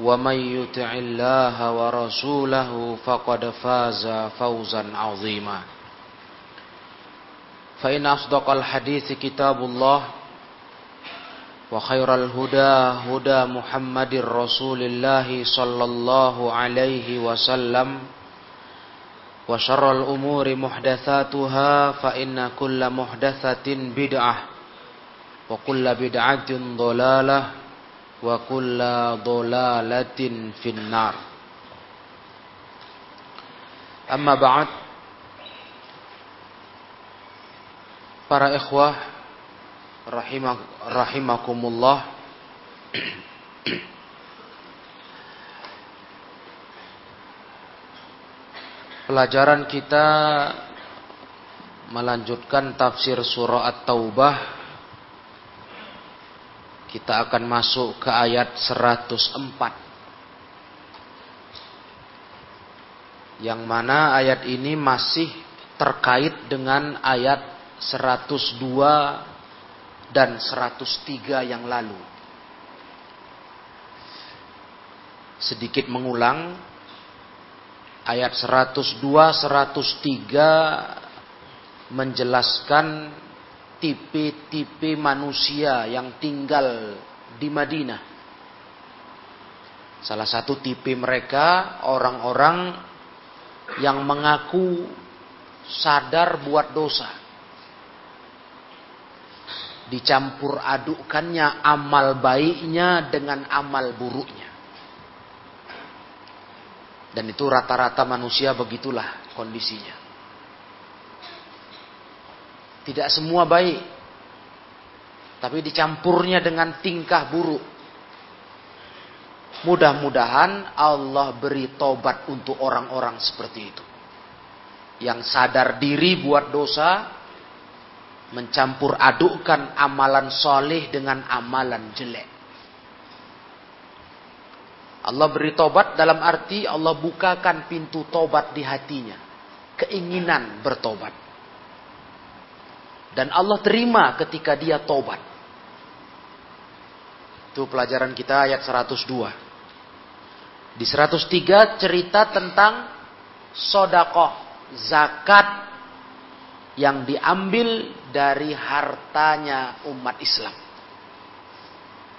ومن يطع الله ورسوله فقد فاز فوزا عظيما فإن أصدق الحديث كتاب الله وخير الهدى هدى محمد رسول الله صلى الله عليه وسلم وشر الأمور محدثاتها فإن كل محدثة بدعة وكل بدعة ضلالة wa kulla dhalalatin finnar. Amma ba'd para ikhwah rahimak, rahimakumullah. Pelajaran kita melanjutkan tafsir surah at-taubah kita akan masuk ke ayat 104 yang mana ayat ini masih terkait dengan ayat 102 dan 103 yang lalu. Sedikit mengulang ayat 102 103 menjelaskan tipe-tipe manusia yang tinggal di Madinah. Salah satu tipe mereka orang-orang yang mengaku sadar buat dosa dicampur adukkannya amal baiknya dengan amal buruknya. Dan itu rata-rata manusia begitulah kondisinya. Tidak semua baik. Tapi dicampurnya dengan tingkah buruk. Mudah-mudahan Allah beri tobat untuk orang-orang seperti itu. Yang sadar diri buat dosa, mencampur adukkan amalan soleh dengan amalan jelek. Allah beri tobat dalam arti Allah bukakan pintu tobat di hatinya. Keinginan bertobat. Dan Allah terima ketika dia tobat. Itu pelajaran kita ayat 102. Di 103 cerita tentang sodakoh, zakat yang diambil dari hartanya umat Islam.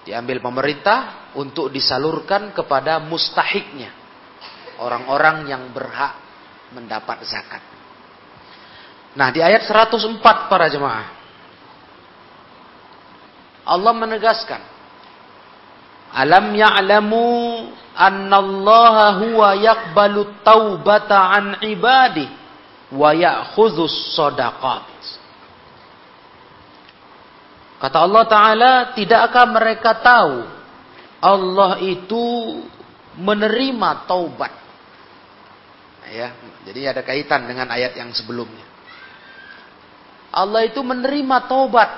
Diambil pemerintah untuk disalurkan kepada mustahiknya. Orang-orang yang berhak mendapat zakat. Nah di ayat 104 para jemaah. Allah menegaskan. Alam ya'lamu annallaha huwa yakbalu taubata an ibadih wa ya'khudzus sadaqat. Kata Allah Ta'ala, tidakkah mereka tahu Allah itu menerima taubat? Ya, jadi ada kaitan dengan ayat yang sebelumnya. Allah itu menerima taubat.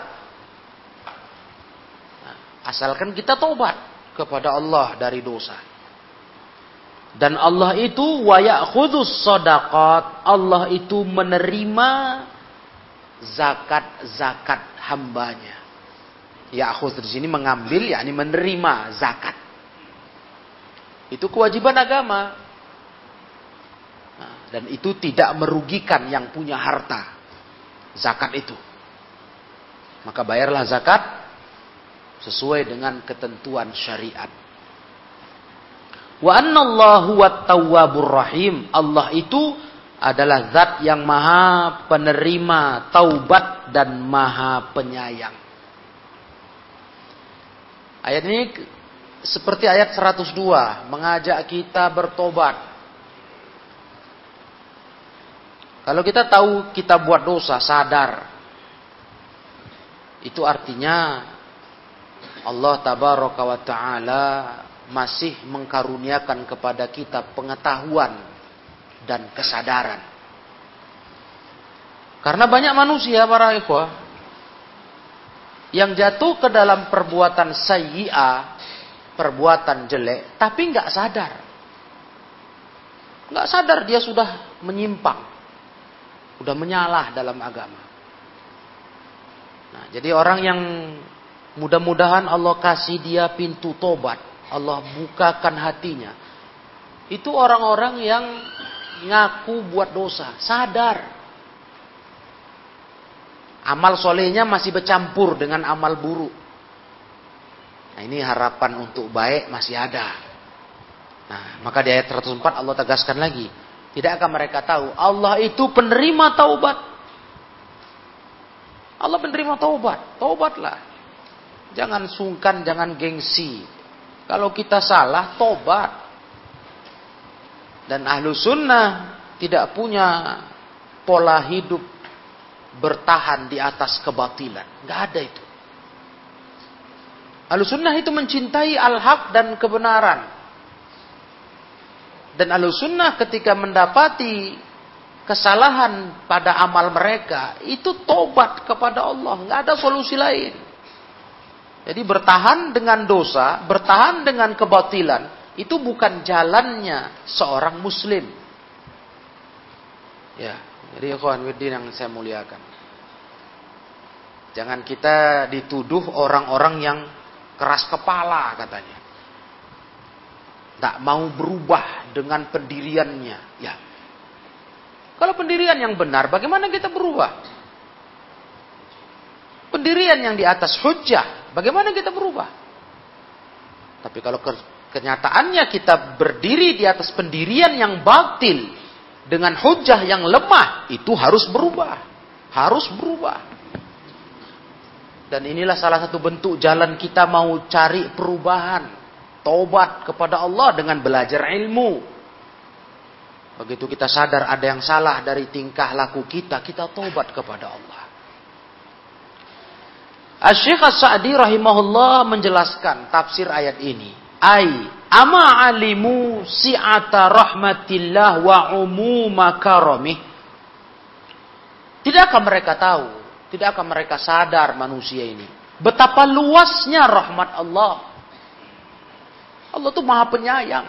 Asalkan kita taubat kepada Allah dari dosa. Dan Allah itu wa ya'khudus sadaqat. Allah itu menerima zakat-zakat hambanya. Ya'khudz di sini mengambil yakni menerima zakat. Itu kewajiban agama. Nah, dan itu tidak merugikan yang punya harta. Zakat itu. Maka bayarlah zakat sesuai dengan ketentuan syariat. Wa annallahu tawwabur rahim. Allah itu adalah zat yang maha penerima taubat dan maha penyayang. Ayat ini seperti ayat 102 mengajak kita bertobat. Kalau kita tahu kita buat dosa, sadar. Itu artinya Allah tabaraka wa taala masih mengkaruniakan kepada kita pengetahuan dan kesadaran. Karena banyak manusia para ikhwah yang jatuh ke dalam perbuatan sayyi'ah, perbuatan jelek, tapi nggak sadar. Nggak sadar dia sudah menyimpang, sudah menyalah dalam agama. Nah, jadi orang yang mudah-mudahan Allah kasih dia pintu tobat, Allah bukakan hatinya. Itu orang-orang yang ngaku buat dosa, sadar. Amal solehnya masih bercampur dengan amal buruk. Nah ini harapan untuk baik masih ada. Nah maka di ayat 104 Allah tegaskan lagi. Tidakkah mereka tahu Allah itu penerima taubat. Allah penerima taubat. Taubatlah. Jangan sungkan, jangan gengsi. Kalau kita salah, tobat. Dan ahlu sunnah tidak punya pola hidup bertahan di atas kebatilan. Nggak ada itu. Ahlu sunnah itu mencintai al-haq dan kebenaran. Dan ahlu sunnah ketika mendapati kesalahan pada amal mereka, itu tobat kepada Allah. Nggak ada solusi lain. Jadi bertahan dengan dosa, bertahan dengan kebatilan, itu bukan jalannya seorang muslim. Ya, jadi ikhwan widdin yang saya muliakan. Jangan kita dituduh orang-orang yang keras kepala katanya. Tak mau berubah dengan pendiriannya. Ya. Kalau pendirian yang benar, bagaimana kita berubah? Pendirian yang di atas hujah, Bagaimana kita berubah? Tapi kalau kenyataannya kita berdiri di atas pendirian yang batil dengan hujah yang lemah, itu harus berubah. Harus berubah. Dan inilah salah satu bentuk jalan kita mau cari perubahan. Tobat kepada Allah dengan belajar ilmu. Begitu kita sadar ada yang salah dari tingkah laku kita, kita tobat kepada Allah. Asy-Syaikh As-Sa'di rahimahullah menjelaskan tafsir ayat ini. Ai ama alimu si'ata rahmatillah wa umuma karamih. Tidakkah mereka tahu, tidakkah mereka sadar manusia ini betapa luasnya rahmat Allah. Allah itu Maha Penyayang.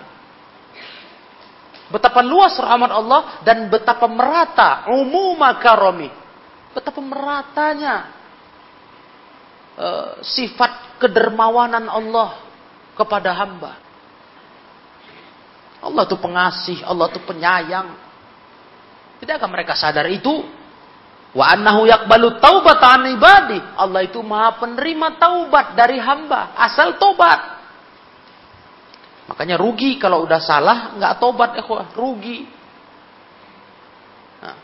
Betapa luas rahmat Allah dan betapa merata umuma karamih. Betapa meratanya uh, sifat kedermawanan Allah kepada hamba. Allah itu pengasih, Allah itu penyayang. Tidakkah mereka sadar itu? Wa annahu yakbalu taubat ibadi. Allah itu maha penerima taubat dari hamba. Asal tobat. Makanya rugi kalau udah salah nggak tobat ikhwah, rugi. Nah,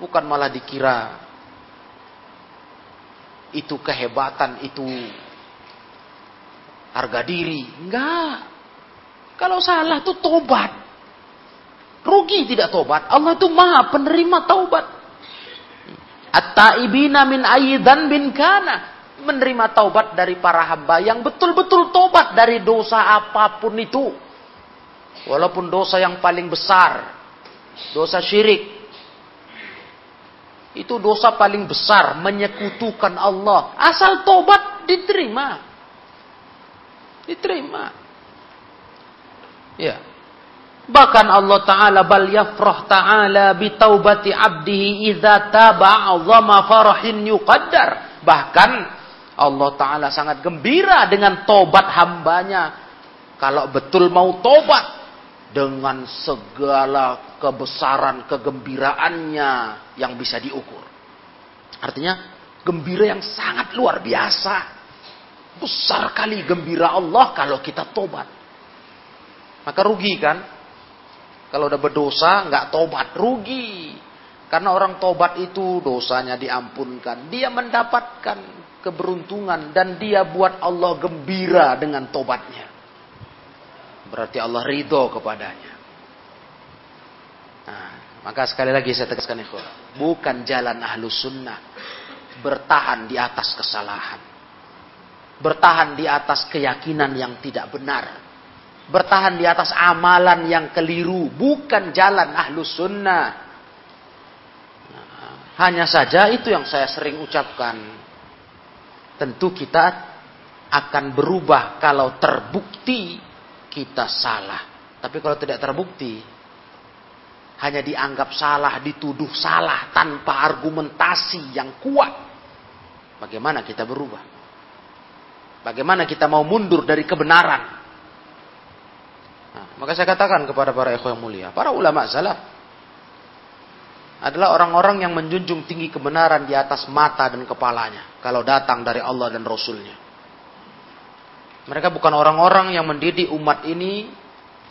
bukan malah dikira itu kehebatan, itu harga diri. Enggak. Kalau salah itu tobat. Rugi tidak tobat. Allah itu maha penerima taubat. At-taibina min ayyidan bin kana. Menerima taubat dari para hamba yang betul-betul tobat dari dosa apa pun itu. Walaupun dosa yang paling besar. Dosa syirik itu dosa paling besar, menyekutukan Allah. Asal tobat diterima. Diterima. Ya. Bahkan Allah Ta'ala bal yafrah Ta'ala bitaubati abdihi idza taba azama farahin yuqaddar. Bahkan Allah Ta'ala sangat gembira dengan tobat hambanya. Kalau betul mau tobat. Dengan segala kebesaran kegembiraannya yang bisa diukur. Artinya gembira yang sangat luar biasa. Besar kali gembira Allah kalau kita tobat. Maka rugi kan? Kalau udah berdosa nggak tobat rugi. Karena orang tobat itu dosanya diampunkan. Dia mendapatkan keberuntungan dan dia buat Allah gembira dengan tobatnya. Berarti Allah ridho kepadanya. Nah, maka sekali lagi saya tegaskan ikhwan. Bukan jalan ahlu sunnah. Bertahan di atas kesalahan. Bertahan di atas keyakinan yang tidak benar bertahan di atas amalan yang keliru, bukan jalan ahlus sunnah. hanya saja itu yang saya sering ucapkan. Tentu kita akan berubah kalau terbukti kita salah. Tapi kalau tidak terbukti, hanya dianggap salah, dituduh salah tanpa argumentasi yang kuat. Bagaimana kita berubah? Bagaimana kita mau mundur dari kebenaran? Maka saya katakan kepada para ikhwan yang mulia, para ulama salaf adalah orang-orang yang menjunjung tinggi kebenaran di atas mata dan kepalanya kalau datang dari Allah dan Rasulnya. Mereka bukan orang-orang yang mendidik umat ini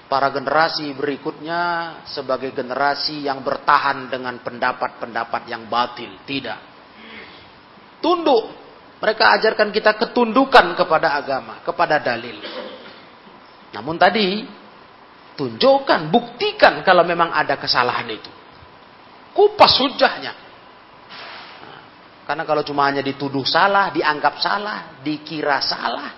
para generasi berikutnya sebagai generasi yang bertahan dengan pendapat-pendapat yang batil. Tidak. Tunduk. Mereka ajarkan kita ketundukan kepada agama, kepada dalil. Namun tadi Tunjukkan, buktikan kalau memang ada kesalahan itu. Kupas hujahnya. Karena kalau cuma hanya dituduh salah, dianggap salah, dikira salah,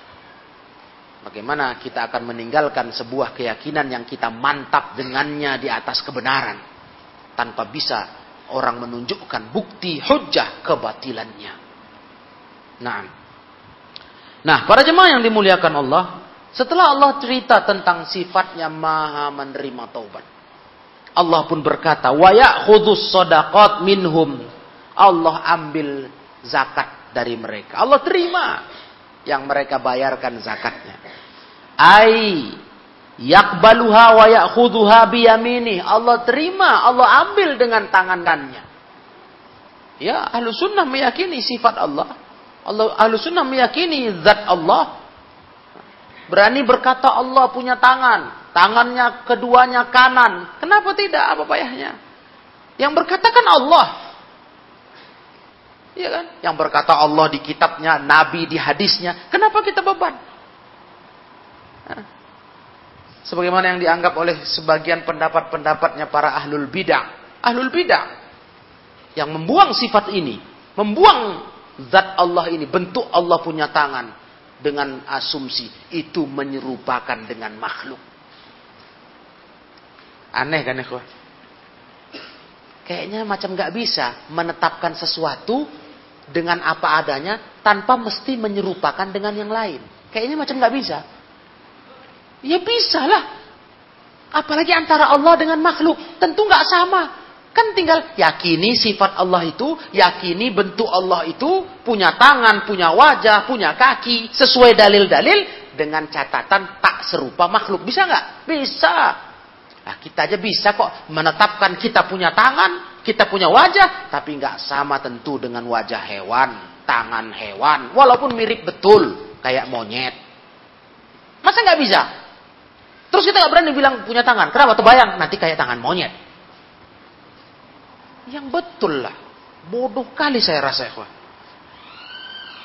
bagaimana kita akan meninggalkan sebuah keyakinan yang kita mantap dengannya di atas kebenaran tanpa bisa orang menunjukkan bukti hujah kebatilannya. Nah, nah para jemaah yang dimuliakan Allah, setelah Allah cerita tentang sifatnya maha menerima taubat. Allah pun berkata, wa ya'khudus sadaqat minhum. Allah ambil zakat dari mereka. Allah terima yang mereka bayarkan zakatnya. Ai yakbaluha wa ya'khudhuha biyaminih. Allah terima, Allah ambil dengan tangan kanannya. Ya, ahlu sunnah meyakini sifat Allah. Allah ahlu sunnah meyakini zat Allah Berani berkata Allah punya tangan. Tangannya keduanya kanan. Kenapa tidak? Apa payahnya? Yang berkata kan Allah. Iya kan? Yang berkata Allah di kitabnya, Nabi di hadisnya. Kenapa kita beban? Sebagaimana yang dianggap oleh sebagian pendapat-pendapatnya para ahlul bidah. Ahlul bidah. Yang membuang sifat ini. Membuang zat Allah ini. Bentuk Allah punya tangan dengan asumsi itu menyerupakan dengan makhluk. Aneh kan ya Kayaknya macam nggak bisa menetapkan sesuatu dengan apa adanya tanpa mesti menyerupakan dengan yang lain. Kayaknya macam nggak bisa. Ya bisa lah. Apalagi antara Allah dengan makhluk. Tentu nggak sama. Kan tinggal yakini sifat Allah itu, yakini bentuk Allah itu punya tangan, punya wajah, punya kaki, sesuai dalil-dalil dengan catatan tak serupa makhluk. Bisa nggak? Bisa. Nah, kita aja bisa kok menetapkan kita punya tangan, kita punya wajah, tapi nggak sama tentu dengan wajah hewan, tangan hewan, walaupun mirip betul kayak monyet. Masa nggak bisa? Terus kita nggak berani bilang punya tangan. Kenapa? Terbayang nanti kayak tangan monyet. Yang betul lah. Bodoh kali saya rasa ya.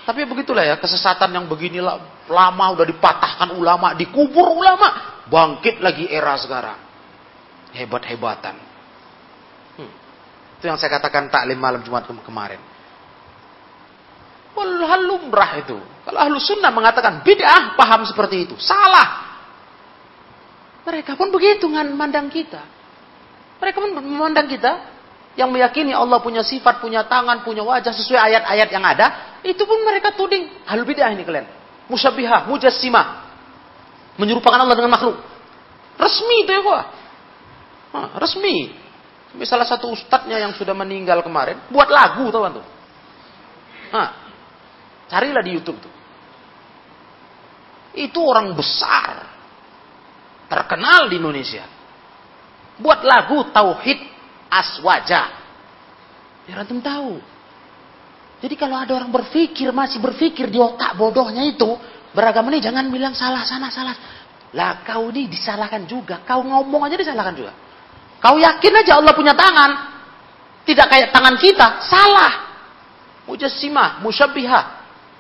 Tapi begitulah ya, kesesatan yang begini lama udah dipatahkan ulama, dikubur ulama, bangkit lagi era sekarang. Hebat-hebatan. Hmm. Itu yang saya katakan taklim malam Jumat kemarin. Walhal lumrah itu. Kalau ahlu sunnah mengatakan bid'ah, paham seperti itu. Salah. Mereka pun begitu memandang kita. Mereka pun memandang kita yang meyakini Allah punya sifat, punya tangan, punya wajah sesuai ayat-ayat yang ada, itu pun mereka tuding hal bidah ini kalian. Musyabihah, mujassimah. Menyerupakan Allah dengan makhluk. Resmi itu ya kok. Resmi. Salah satu ustadznya yang sudah meninggal kemarin buat lagu tahu tuh. Nah, carilah di YouTube tuh. Itu orang besar. Terkenal di Indonesia. Buat lagu Tauhid Aswaja. Biar antum tahu. Jadi kalau ada orang berpikir, masih berpikir di otak bodohnya itu, beragama ini jangan bilang salah sana, salah. Lah kau ini disalahkan juga. Kau ngomong aja disalahkan juga. Kau yakin aja Allah punya tangan. Tidak kayak tangan kita. Salah. Mujassimah, musyabihah.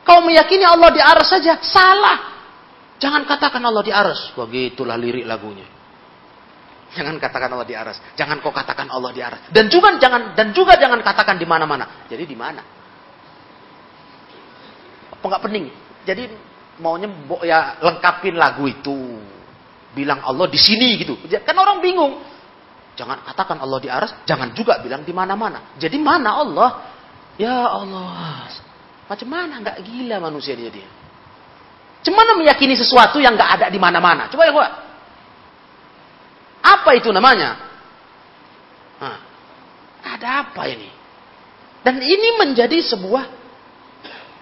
Kau meyakini Allah di aras saja. Salah. Jangan katakan Allah di aras. Begitulah lirik lagunya. Jangan katakan Allah di aras. Jangan kau katakan Allah di aras. Dan juga jangan dan juga jangan katakan di mana-mana. Jadi di mana? Apa nggak pening? Jadi maunya ya lengkapin lagu itu. Bilang Allah di sini gitu. Kan orang bingung. Jangan katakan Allah di aras, jangan juga bilang di mana-mana. Jadi mana Allah? Ya Allah. Macam mana nggak gila manusia dia dia. Cemana meyakini sesuatu yang nggak ada di mana-mana? Coba ya, Pak. Apa itu namanya? Nah, ada apa ini? Dan ini menjadi sebuah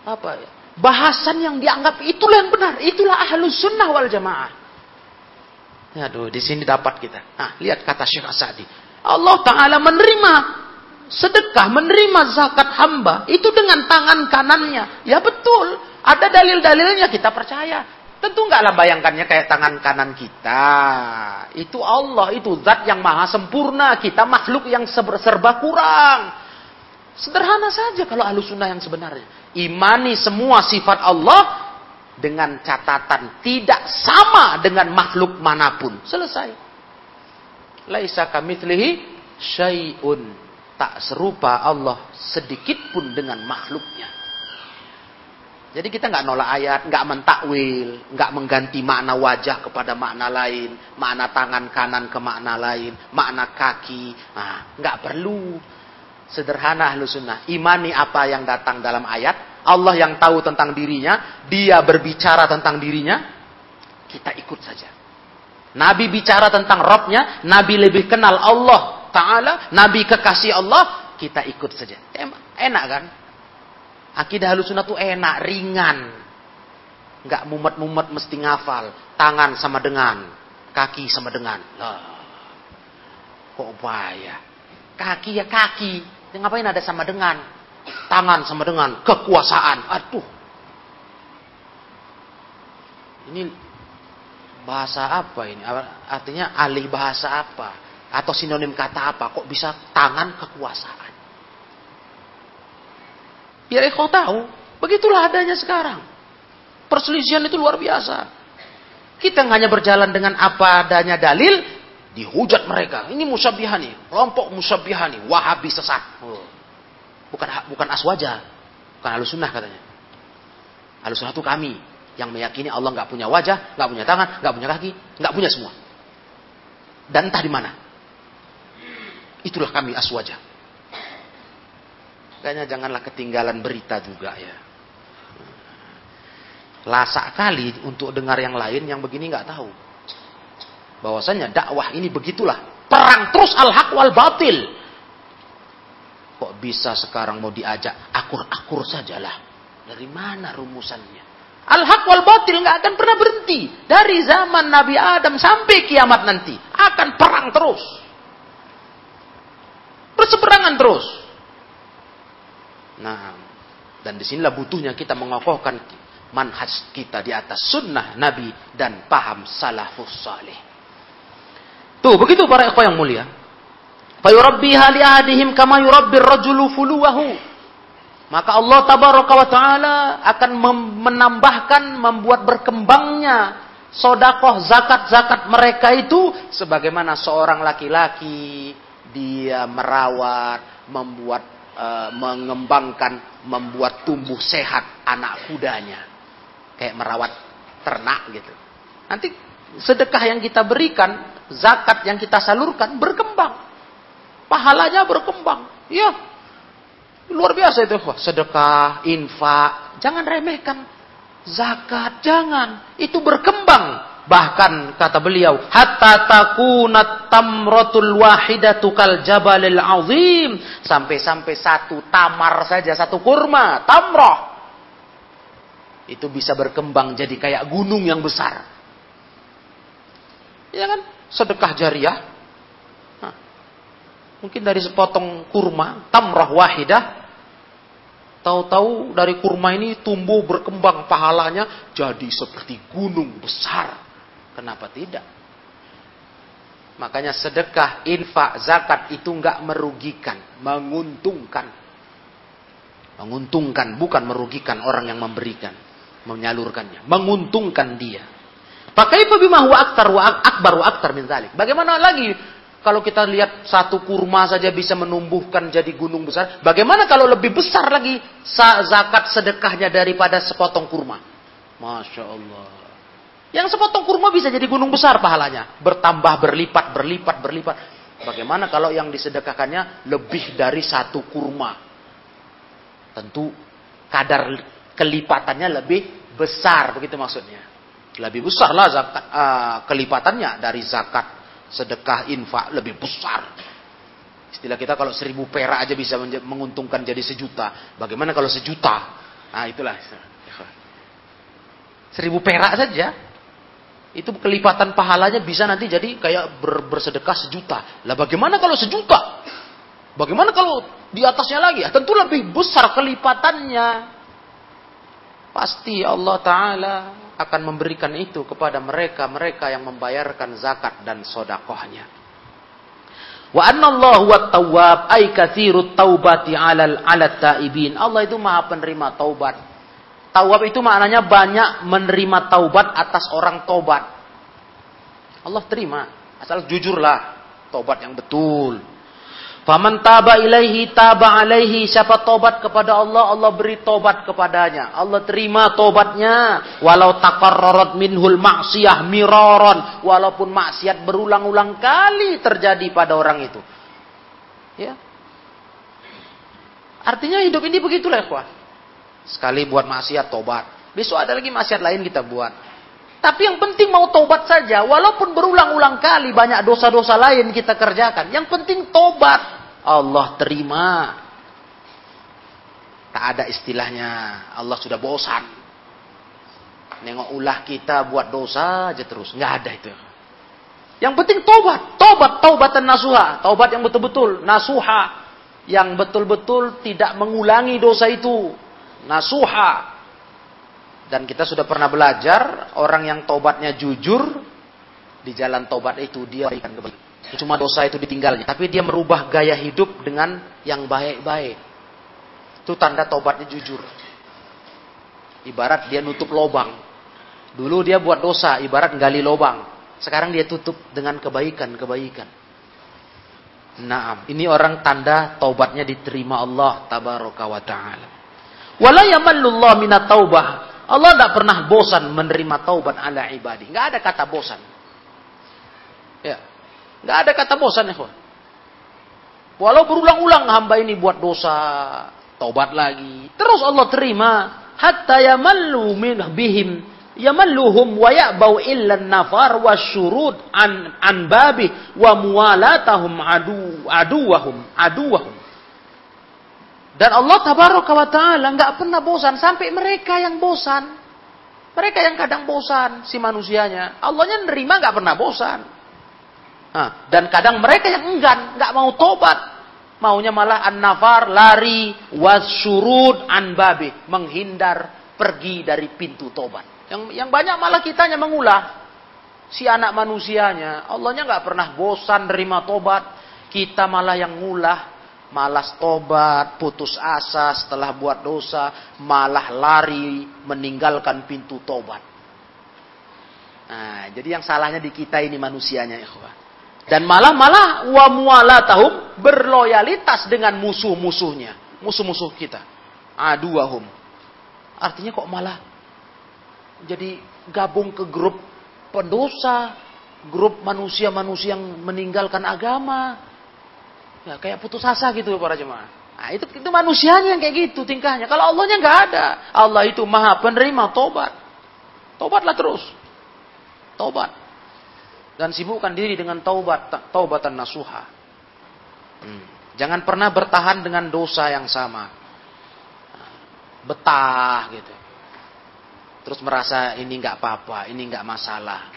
apa ya? Bahasan yang dianggap itulah yang benar, itulah ahlus sunnah wal jamaah. Aduh, di sini dapat kita. Nah, lihat kata Syekh Asadi. Allah Ta'ala menerima sedekah, menerima zakat hamba itu dengan tangan kanannya. Ya betul, ada dalil-dalilnya kita percaya. Tentu enggaklah bayangkannya kayak tangan kanan kita. Itu Allah, itu zat yang maha sempurna. Kita makhluk yang serba kurang. Sederhana saja kalau ahlu sunnah yang sebenarnya. Imani semua sifat Allah dengan catatan tidak sama dengan makhluk mana pun. Selesai. Laisa kamitslihi syai'un. Tak serupa Allah sedikit pun dengan makhluknya. Jadi kita nggak nolak ayat, nggak mentakwil, nggak mengganti makna wajah kepada makna lain, makna tangan kanan ke makna lain, makna kaki, nah, perlu. Sederhana ahlu imani apa yang datang dalam ayat, Allah yang tahu tentang dirinya, dia berbicara tentang dirinya, kita ikut saja. Nabi bicara tentang Robnya, Nabi lebih kenal Allah Ta'ala, Nabi kekasih Allah, kita ikut saja. Enak kan? Akidah sunnah tuh enak, ringan. Nggak mumet-mumet mesti ngafal. Tangan sama dengan. Kaki sama dengan. Lah. Kok bahaya. Kaki ya kaki. Ngapain ada sama dengan? Tangan sama dengan. Kekuasaan. Aduh. Ini bahasa apa ini? Artinya alih bahasa apa? Atau sinonim kata apa? Kok bisa tangan kekuasaan? Biar kau tahu, begitulah adanya sekarang. Perselisihan itu luar biasa. Kita hanya berjalan dengan apa adanya dalil, dihujat mereka. Ini musyabihani, kelompok musyabihani, wahabi sesat. Oh. Bukan bukan aswaja, bukan alusunah katanya. Alusunah itu kami yang meyakini Allah nggak punya wajah, nggak punya tangan, nggak punya kaki, nggak punya semua. Dan entah di mana. Itulah kami aswaja. Kayaknya janganlah ketinggalan berita juga ya. Lasak kali untuk dengar yang lain yang begini nggak tahu. Bahwasanya dakwah ini begitulah. Perang terus al-haq wal batil. Bisa sekarang mau diajak akur-akur sajalah. Dari mana rumusannya? Al-haq wal batil nggak akan pernah berhenti. Dari zaman Nabi Adam sampai kiamat nanti. Akan perang terus. Berseberangan terus. Nah, dan di sinilah butuhnya kita mengokohkan manhaj kita di atas sunnah Nabi dan paham salafus salih. Tuh, begitu para ikhwah yang mulia. Fayurabbiha li ahadihim kama yurabbir rajulu fuluwahu. Maka Allah tabaraka wa taala akan menambahkan membuat berkembangnya sodakoh zakat-zakat mereka itu sebagaimana seorang laki-laki dia merawat, membuat uh, mengembangkan, membuat tumbuh sehat anak kudanya. Kayak merawat ternak gitu. Nanti sedekah yang kita berikan, zakat yang kita salurkan berkembang. Pahalanya berkembang. Ya. Luar biasa itu. Wah, sedekah, infak. Jangan remehkan. Zakat, jangan. Itu berkembang Bahkan kata beliau, hatta takunat tamratul wahidatu kal jabalil azim. Sampai-sampai satu tamar saja, satu kurma, tamroh. Itu bisa berkembang jadi kayak gunung yang besar. Ya kan? Sedekah jariah. Mungkin dari sepotong kurma, tamrah wahidah. Tahu-tahu dari kurma ini tumbuh berkembang pahalanya jadi seperti gunung besar. Kenapa tidak? Makanya sedekah, infak, zakat itu nggak merugikan, menguntungkan. Menguntungkan, bukan merugikan orang yang memberikan, menyalurkannya. Menguntungkan dia. Pakai bima huwa aktar wa akbar wa aktar min zalik. Bagaimana lagi kalau kita lihat satu kurma saja bisa menumbuhkan jadi gunung besar, bagaimana kalau lebih besar lagi zakat sedekahnya daripada sepotong kurma? Masya Allah. Yang sepotong kurma bisa jadi gunung besar pahalanya. Bertambah, berlipat, berlipat, berlipat. Bagaimana kalau yang disedekahkannya lebih dari satu kurma? Tentu kadar kelipatannya lebih besar, begitu maksudnya. Lebih besar lah uh, kelipatannya dari zakat, sedekah, infak, lebih besar. Istilah kita kalau seribu perak aja bisa menguntungkan jadi sejuta. Bagaimana kalau sejuta? Nah itulah. Seribu perak saja itu kelipatan pahalanya bisa nanti jadi kayak ber, bersedekah sejuta. Lah bagaimana kalau sejuta? Bagaimana kalau di atasnya lagi? Ya, tentu lebih besar kelipatannya. Pasti Allah Ta'ala akan memberikan itu kepada mereka-mereka yang membayarkan zakat dan sodakohnya. Wa anna Allah wa tawwab ay taubati alal alat taibin. Allah itu maha penerima taubat Tawab itu maknanya banyak menerima taubat atas orang taubat. Allah terima. Asal jujurlah. Taubat yang betul. Faman taba ilaihi taba alaihi. Siapa taubat kepada Allah, Allah beri taubat kepadanya. Allah terima taubatnya. Walau takarrarat minhul maksiyah miroron. Walaupun maksiat berulang-ulang kali terjadi pada orang itu. Ya. Artinya hidup ini begitulah ya Sekali buat maksiat tobat. Besok ada lagi maksiat lain kita buat. Tapi yang penting mau tobat saja. Walaupun berulang-ulang kali banyak dosa-dosa lain kita kerjakan. Yang penting tobat. Allah terima. Tak ada istilahnya. Allah sudah bosan. Nengok ulah kita buat dosa aja terus. Nggak ada itu. Yang penting tobat. Tobat, taubatan nasuha. Taubat yang betul-betul. Nasuha. Yang betul-betul tidak mengulangi dosa itu nasuha. Dan kita sudah pernah belajar orang yang tobatnya jujur di jalan tobat itu dia berikan kebaikan. Cuma dosa itu ditinggalnya, tapi dia merubah gaya hidup dengan yang baik-baik. Itu tanda tobatnya jujur. Ibarat dia nutup lobang. Dulu dia buat dosa, ibarat gali lobang. Sekarang dia tutup dengan kebaikan-kebaikan. Nah, ini orang tanda taubatnya diterima Allah tabaraka wa taala. Wala yamallullah minat taubah. Allah tidak pernah bosan menerima taubat ala ibadi. Nggak ada kata bosan. Ya. Nggak ada kata bosan ya. Walau berulang-ulang hamba ini buat dosa, taubat lagi. Terus Allah terima. Hatta yamallu min bihim yamalluhum wa ya'bau illa nafar wa syurud an an babi wa muwalatahum adu aduwahum aduwahum dan Allah tabaraka wa ta'ala nggak pernah bosan sampai mereka yang bosan. Mereka yang kadang bosan si manusianya. Allahnya nerima nggak pernah bosan. Nah, dan kadang mereka yang enggan, nggak mau tobat. Maunya malah an-nafar, lari, wasyurud, an-babi. Menghindar, pergi dari pintu tobat. Yang, yang banyak malah kitanya mengulah. Si anak manusianya. Allahnya nggak pernah bosan nerima tobat. Kita malah yang ngulah malas tobat, putus asa setelah buat dosa, malah lari meninggalkan pintu tobat. Nah, jadi yang salahnya di kita ini manusianya, ikhwah. Dan malah-malah wa mualatahum berloyalitas dengan musuh-musuhnya, musuh-musuh kita. Aduahum. Artinya kok malah jadi gabung ke grup pendosa, grup manusia-manusia yang meninggalkan agama, Ya, kayak putus asa gitu para jemaah. Nah, itu itu manusianya yang kayak gitu tingkahnya. Kalau Allahnya nggak ada. Allah itu maha penerima tobat. Tobatlah terus. Taubat. Dan sibukkan diri dengan taubat, taubatan nasuha. Hmm. Jangan pernah bertahan dengan dosa yang sama. Betah gitu. Terus merasa ini nggak apa-apa, ini nggak masalah.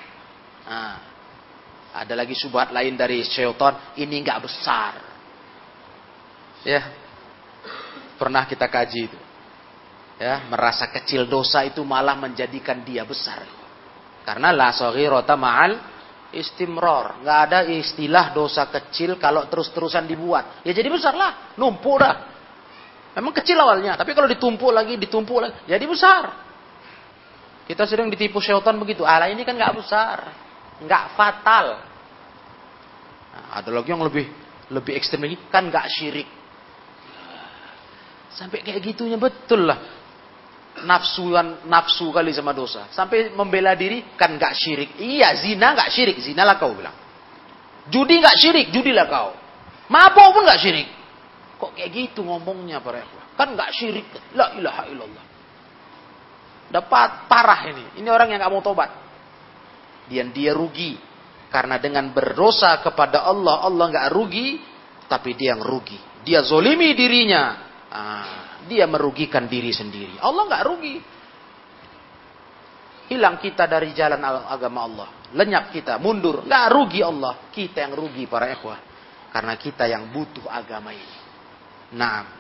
Nah, ada lagi subhat lain dari syaitan, ini nggak besar. Ya, pernah kita kaji itu. Ya, merasa kecil dosa itu malah menjadikan dia besar. Karena la rota ma'al istimror. Nggak ada istilah dosa kecil kalau terus-terusan dibuat. Ya jadi besar lah, numpuk dah. Memang kecil awalnya, tapi kalau ditumpuk lagi, ditumpuk lagi, jadi besar. Kita sering ditipu syaitan begitu. Ala ini kan nggak besar, nggak fatal. Nah, ada lagi yang lebih lebih ekstrem lagi, kan nggak syirik. Sampai kayak gitunya betul lah. Nafsuan nafsu kali sama dosa. Sampai membela diri kan nggak syirik. Iya, zina nggak syirik, zina lah kau bilang. Judi nggak syirik, judilah kau. Mabuk pun nggak syirik. Kok kayak gitu ngomongnya para Kan nggak syirik. La ilaha illallah. Dapat parah ini. Ini orang yang nggak mau tobat. Dan dia rugi. Karena dengan berdosa kepada Allah, Allah nggak rugi, tapi dia yang rugi. Dia zolimi dirinya, Ah, dia merugikan diri sendiri. Allah nggak rugi. Hilang kita dari jalan agama Allah. Lenyap kita, mundur. Nggak rugi Allah. Kita yang rugi para ikhwah. Karena kita yang butuh agama ini. Nah.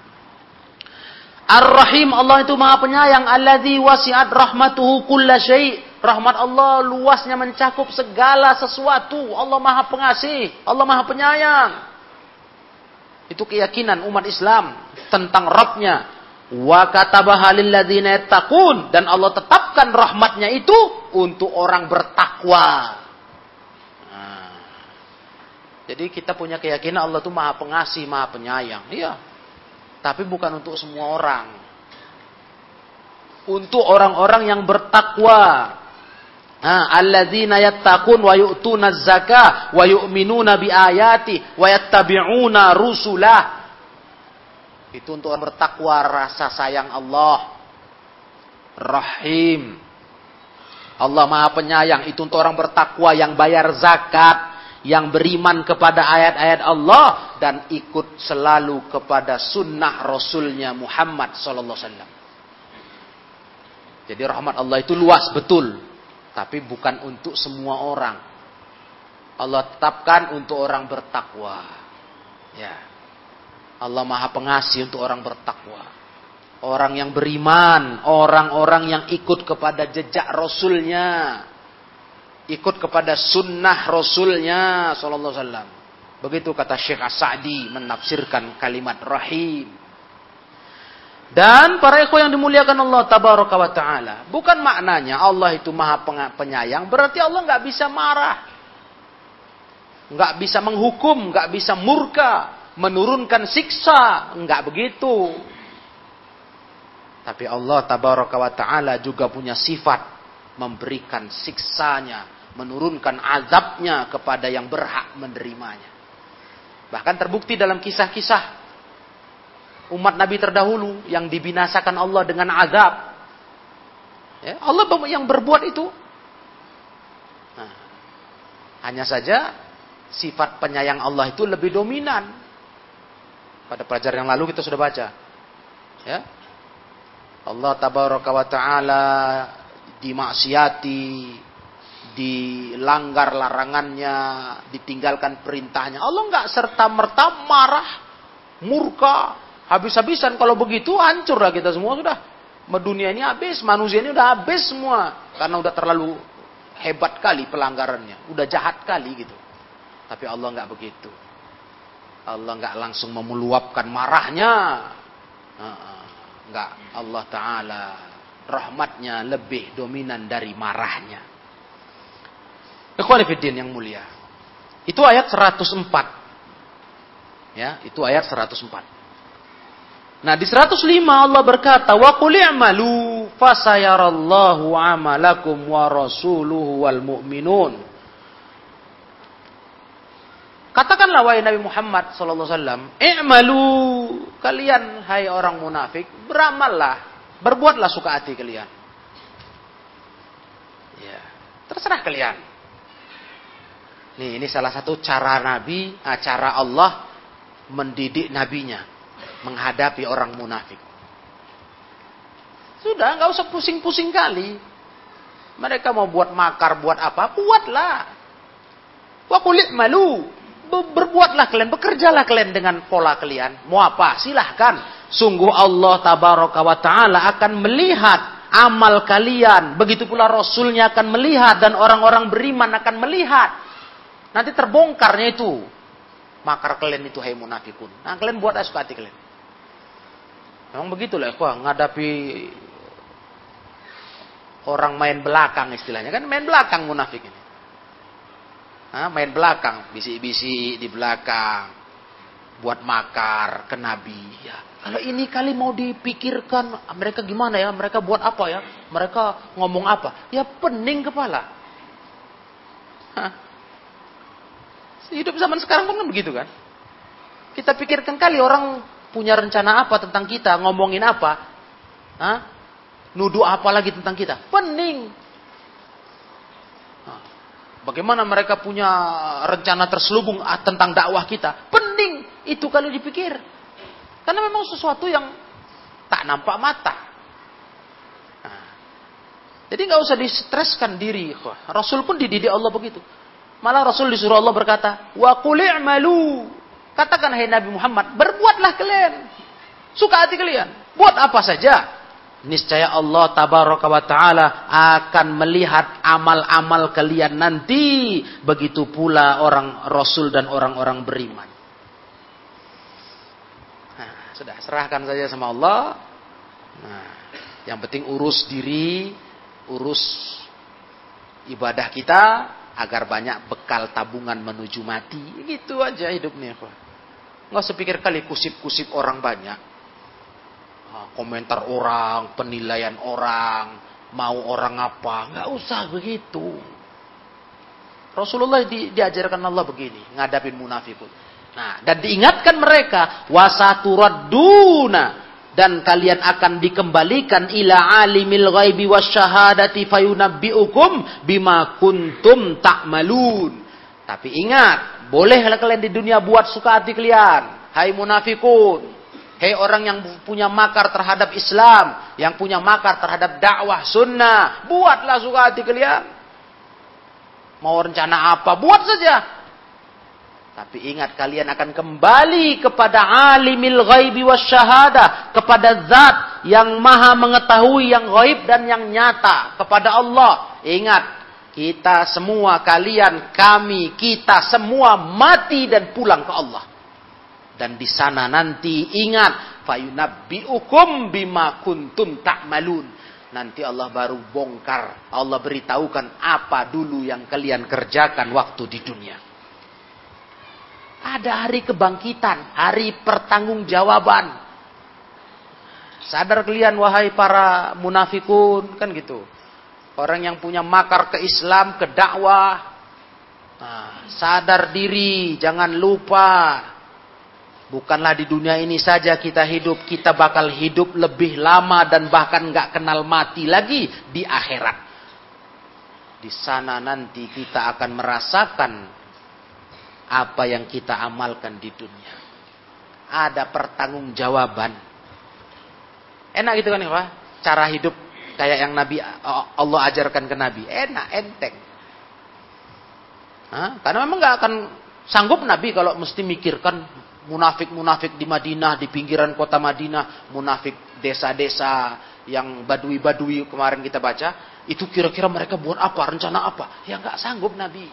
Ar-Rahim Allah itu maha penyayang. Alladzi wasi'at rahmatuhu kulla syai' Rahmat Allah luasnya mencakup segala sesuatu. Allah maha pengasih. Allah maha penyayang. Itu keyakinan umat Islam tentang Rabbnya. Wa katabaha lilladzina yattaqun dan Allah tetapkan rahmatnya itu untuk orang bertakwa. Nah, jadi kita punya keyakinan Allah itu maha pengasih, maha penyayang. Iya. Tapi bukan untuk semua orang. Untuk orang-orang yang bertakwa. alladzina yattaqun wa yu'tuna zakah wa yu'minuna bi ayati wa yattabi'una rusulah. Itu untuk orang bertakwa rasa sayang Allah. Rahim. Allah Maha Penyayang itu untuk orang bertakwa yang bayar zakat, yang beriman kepada ayat-ayat Allah dan ikut selalu kepada sunnah Rasulnya Muhammad Sallallahu Alaihi. Jadi rahmat Allah itu luas betul. Tapi bukan untuk semua orang. Allah tetapkan untuk orang bertakwa. Ya. Allah Maha Pengasih untuk orang bertakwa. Orang yang beriman, orang-orang yang ikut kepada jejak Rasulnya, ikut kepada sunnah Rasulnya, Sallallahu Alaihi Wasallam. Begitu kata Syekh As-Sa'di menafsirkan kalimat rahim. Dan para ikhwan yang dimuliakan Allah tabaraka wa taala, bukan maknanya Allah itu maha penyayang, berarti Allah nggak bisa marah. Nggak bisa menghukum, nggak bisa murka, menurunkan siksa, nggak begitu. Tapi Allah tabaraka wa taala juga punya sifat memberikan siksanya, menurunkan azabnya kepada yang berhak menerimanya. Bahkan terbukti dalam kisah-kisah umat Nabi terdahulu yang dibinasakan Allah dengan azab. Ya, Allah yang berbuat itu. Nah, hanya saja sifat penyayang Allah itu lebih dominan. Pada pelajaran yang lalu kita sudah baca. Ya. Allah tabaraka wa taala dimaksiati, dilanggar larangannya, ditinggalkan perintahnya. Allah nggak serta merta marah, murka, Habis-habisan kalau begitu hancur lah kita semua sudah. Dunia ini habis, manusia ini udah habis semua. Karena udah terlalu hebat kali pelanggarannya. Udah jahat kali gitu. Tapi Allah nggak begitu. Allah nggak langsung memeluapkan marahnya. Nggak. Allah Ta'ala rahmatnya lebih dominan dari marahnya. Ikhwanifiddin yang mulia. Itu ayat 104. Ya, itu ayat 104. Nah di 105 Allah berkata, Wa qul i'malu fasayarallahu amalakum wa rasuluhu wal mu'minun. Katakanlah wahai Nabi Muhammad sallallahu alaihi wasallam, "I'malu kalian hai orang munafik, beramallah, berbuatlah suka hati kalian." Ya, terserah kalian. Nih, ini salah satu cara Nabi, ah, cara Allah mendidik nabinya menghadapi orang munafik. Sudah, nggak usah pusing-pusing kali. Mereka mau buat makar, buat apa? Buatlah. Wa kulit malu. Berbuatlah kalian, bekerjalah kalian dengan pola kalian. Mau apa? Silahkan. Sungguh Allah tabaraka wa ta'ala akan melihat amal kalian. Begitu pula Rasulnya akan melihat dan orang-orang beriman akan melihat. Nanti terbongkarnya itu. Makar kalian itu hai munafikun. Nah kalian buat suka hati kalian. Memang begitulah ya, ngadapi orang main belakang istilahnya kan main belakang munafik ini. Nah, main belakang, bisi-bisi di belakang, buat makar ke Nabi. Ya, kalau ini kali mau dipikirkan, mereka gimana ya? Mereka buat apa ya? Mereka ngomong apa? Ya pening kepala. Hah. Hidup zaman sekarang kan begitu kan? Kita pikirkan kali orang punya rencana apa tentang kita, ngomongin apa, Hah? nuduh apa lagi tentang kita. Pening. Bagaimana mereka punya rencana terselubung ah, tentang dakwah kita? Pening itu kalau dipikir. Karena memang sesuatu yang tak nampak mata. Nah, jadi nggak usah distreskan diri. Rasul pun dididik Allah begitu. Malah Rasul disuruh Allah berkata, wa malu. Katakan hai Nabi Muhammad, berbuatlah kalian. Suka hati kalian. Buat apa saja niscaya Allah tabaraka wa taala akan melihat amal-amal kalian nanti. Begitu pula orang rasul dan orang-orang beriman. Nah, sudah serahkan saja sama Allah. Nah, yang penting urus diri urus ibadah kita agar banyak bekal tabungan menuju mati. Gitu aja hidupnya nggak sepikir kali kusip-kusip orang banyak komentar orang, penilaian orang, mau orang apa, nggak usah begitu. Rasulullah di, diajarkan Allah begini, ngadapin munafikun. Nah, dan diingatkan mereka wasaturaduna dan kalian akan dikembalikan ila alimil ghaibi wasyahadati fayunabbiukum bima kuntum ta'malun. Tapi ingat, bolehlah kalian di dunia buat suka hati kalian. Hai munafikun, Hei orang yang punya makar terhadap Islam, yang punya makar terhadap dakwah sunnah, buatlah suka hati kalian. Mau rencana apa, buat saja. Tapi ingat kalian akan kembali kepada alimil ghaibi syahadah, kepada zat yang maha mengetahui yang gaib dan yang nyata, kepada Allah. Ingat, kita semua, kalian, kami, kita semua mati dan pulang ke Allah. Dan di sana nanti ingat fayunabbiukum bima kuntum ta'malun. Nanti Allah baru bongkar, Allah beritahukan apa dulu yang kalian kerjakan waktu di dunia. Ada hari kebangkitan, hari pertanggungjawaban. Sadar kalian wahai para munafikun, kan gitu. Orang yang punya makar ke Islam, ke dakwah. Nah, sadar diri, jangan lupa Bukanlah di dunia ini saja kita hidup, kita bakal hidup lebih lama dan bahkan nggak kenal mati lagi di akhirat. Di sana nanti kita akan merasakan apa yang kita amalkan di dunia. Ada pertanggungjawaban. Enak gitu kan Pak? Cara hidup kayak yang Nabi Allah ajarkan ke Nabi. Enak, enteng. Hah? Karena memang nggak akan sanggup Nabi kalau mesti mikirkan munafik-munafik di Madinah, di pinggiran kota Madinah, munafik desa-desa yang badui-badui kemarin kita baca, itu kira-kira mereka buat apa, rencana apa? Ya nggak sanggup Nabi.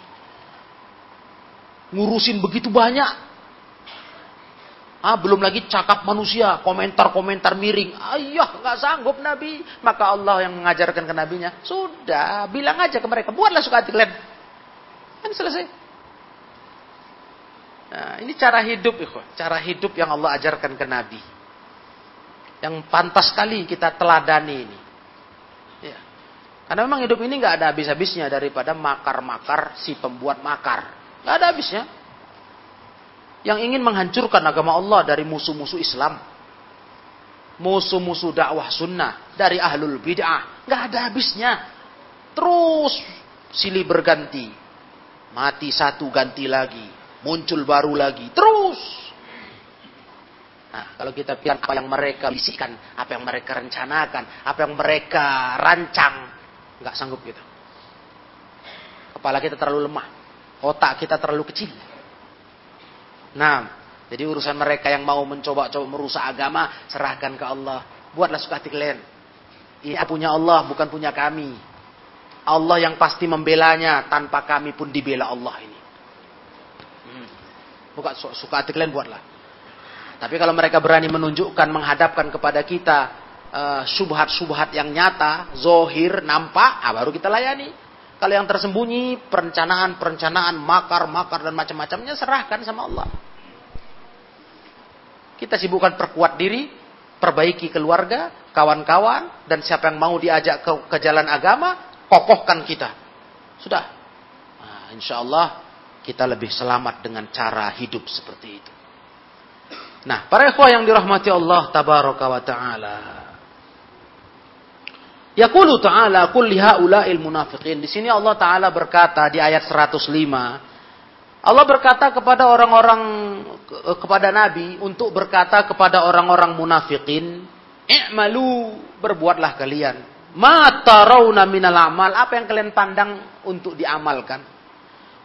Ngurusin begitu banyak. Ah, belum lagi cakap manusia, komentar-komentar miring. Ayah, nggak sanggup Nabi. Maka Allah yang mengajarkan ke Nabinya, sudah, bilang aja ke mereka, buatlah suka hati kalian. Kan selesai. Nah, ini cara hidup, ikhwan. cara hidup yang Allah ajarkan ke Nabi. Yang pantas sekali kita teladani ini. Ya. Karena memang hidup ini nggak ada habis-habisnya daripada makar-makar si pembuat makar. Nggak ada habisnya. Yang ingin menghancurkan agama Allah dari musuh-musuh Islam. Musuh-musuh dakwah sunnah. Dari ahlul bid'ah. Nggak ada habisnya. Terus silih berganti Mati satu ganti lagi, muncul baru lagi, terus. Nah, kalau kita pikir apa yang mereka bisikan, apa yang mereka rencanakan, apa yang mereka rancang, nggak sanggup gitu. Kepala kita terlalu lemah, otak kita terlalu kecil. Nah, jadi urusan mereka yang mau mencoba-coba merusak agama, serahkan ke Allah. Buatlah suka hati kalian. Ini punya Allah, bukan punya kami. Allah yang pasti membelanya, tanpa kami pun dibela Allah ini. Bukan suka hati kalian buatlah. Tapi kalau mereka berani menunjukkan, menghadapkan kepada kita uh, subhat-subhat yang nyata, zohir, nampak, ah, baru kita layani. Kalau yang tersembunyi, perencanaan-perencanaan, makar-makar dan macam-macamnya serahkan sama Allah. Kita sibukkan perkuat diri, perbaiki keluarga, kawan-kawan, dan siapa yang mau diajak ke, ke jalan agama, kokohkan kita. Sudah. Nah, insya Allah kita lebih selamat dengan cara hidup seperti itu. Nah, para ikhwah yang dirahmati Allah tabaraka wa taala. Yaqulu ta'ala qul haula'il munafiqin. Di sini Allah taala berkata di ayat 105, Allah berkata kepada orang-orang kepada Nabi untuk berkata kepada orang-orang munafikin, "I'malu, berbuatlah kalian. Ma tarawna minal amal, apa yang kalian pandang untuk diamalkan.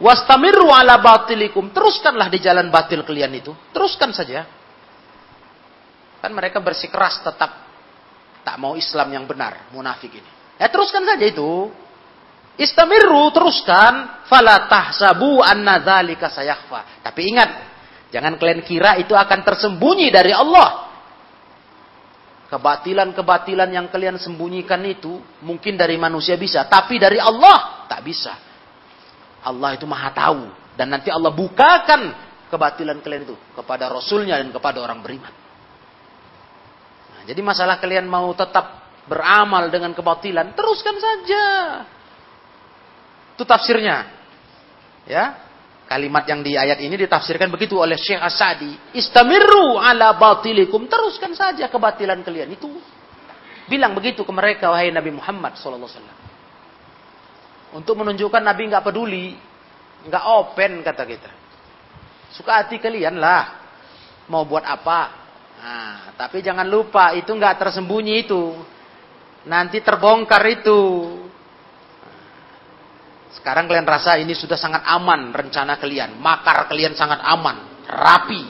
Wastamiru ala batilikum, teruskanlah di jalan batil kalian itu. Teruskan saja." Kan mereka bersikeras tetap tak mau Islam yang benar, munafik ini. Ya teruskan saja itu. Istamiru teruskan fala tahsabu anna dzalika sayakhfa. Tapi ingat, jangan kalian kira itu akan tersembunyi dari Allah. Kebatilan-kebatilan yang kalian sembunyikan itu mungkin dari manusia bisa, tapi dari Allah tak bisa. Allah itu Maha tahu dan nanti Allah bukakan kebatilan kalian itu kepada rasulnya dan kepada orang beriman. Nah, jadi masalah kalian mau tetap beramal dengan kebatilan, teruskan saja. Itu tafsirnya. Ya. Kalimat yang di ayat ini ditafsirkan begitu oleh Syekh As-Sa'di. Istamiru ala batilikum. Teruskan saja kebatilan kalian. Itu. Bilang begitu ke mereka, wahai Nabi Muhammad SAW. Untuk menunjukkan Nabi nggak peduli. nggak open kata kita. Suka hati kalian lah. Mau buat apa. Nah, tapi jangan lupa itu nggak tersembunyi itu. Nanti terbongkar itu. Sekarang kalian rasa ini sudah sangat aman rencana kalian. Makar kalian sangat aman. Rapi.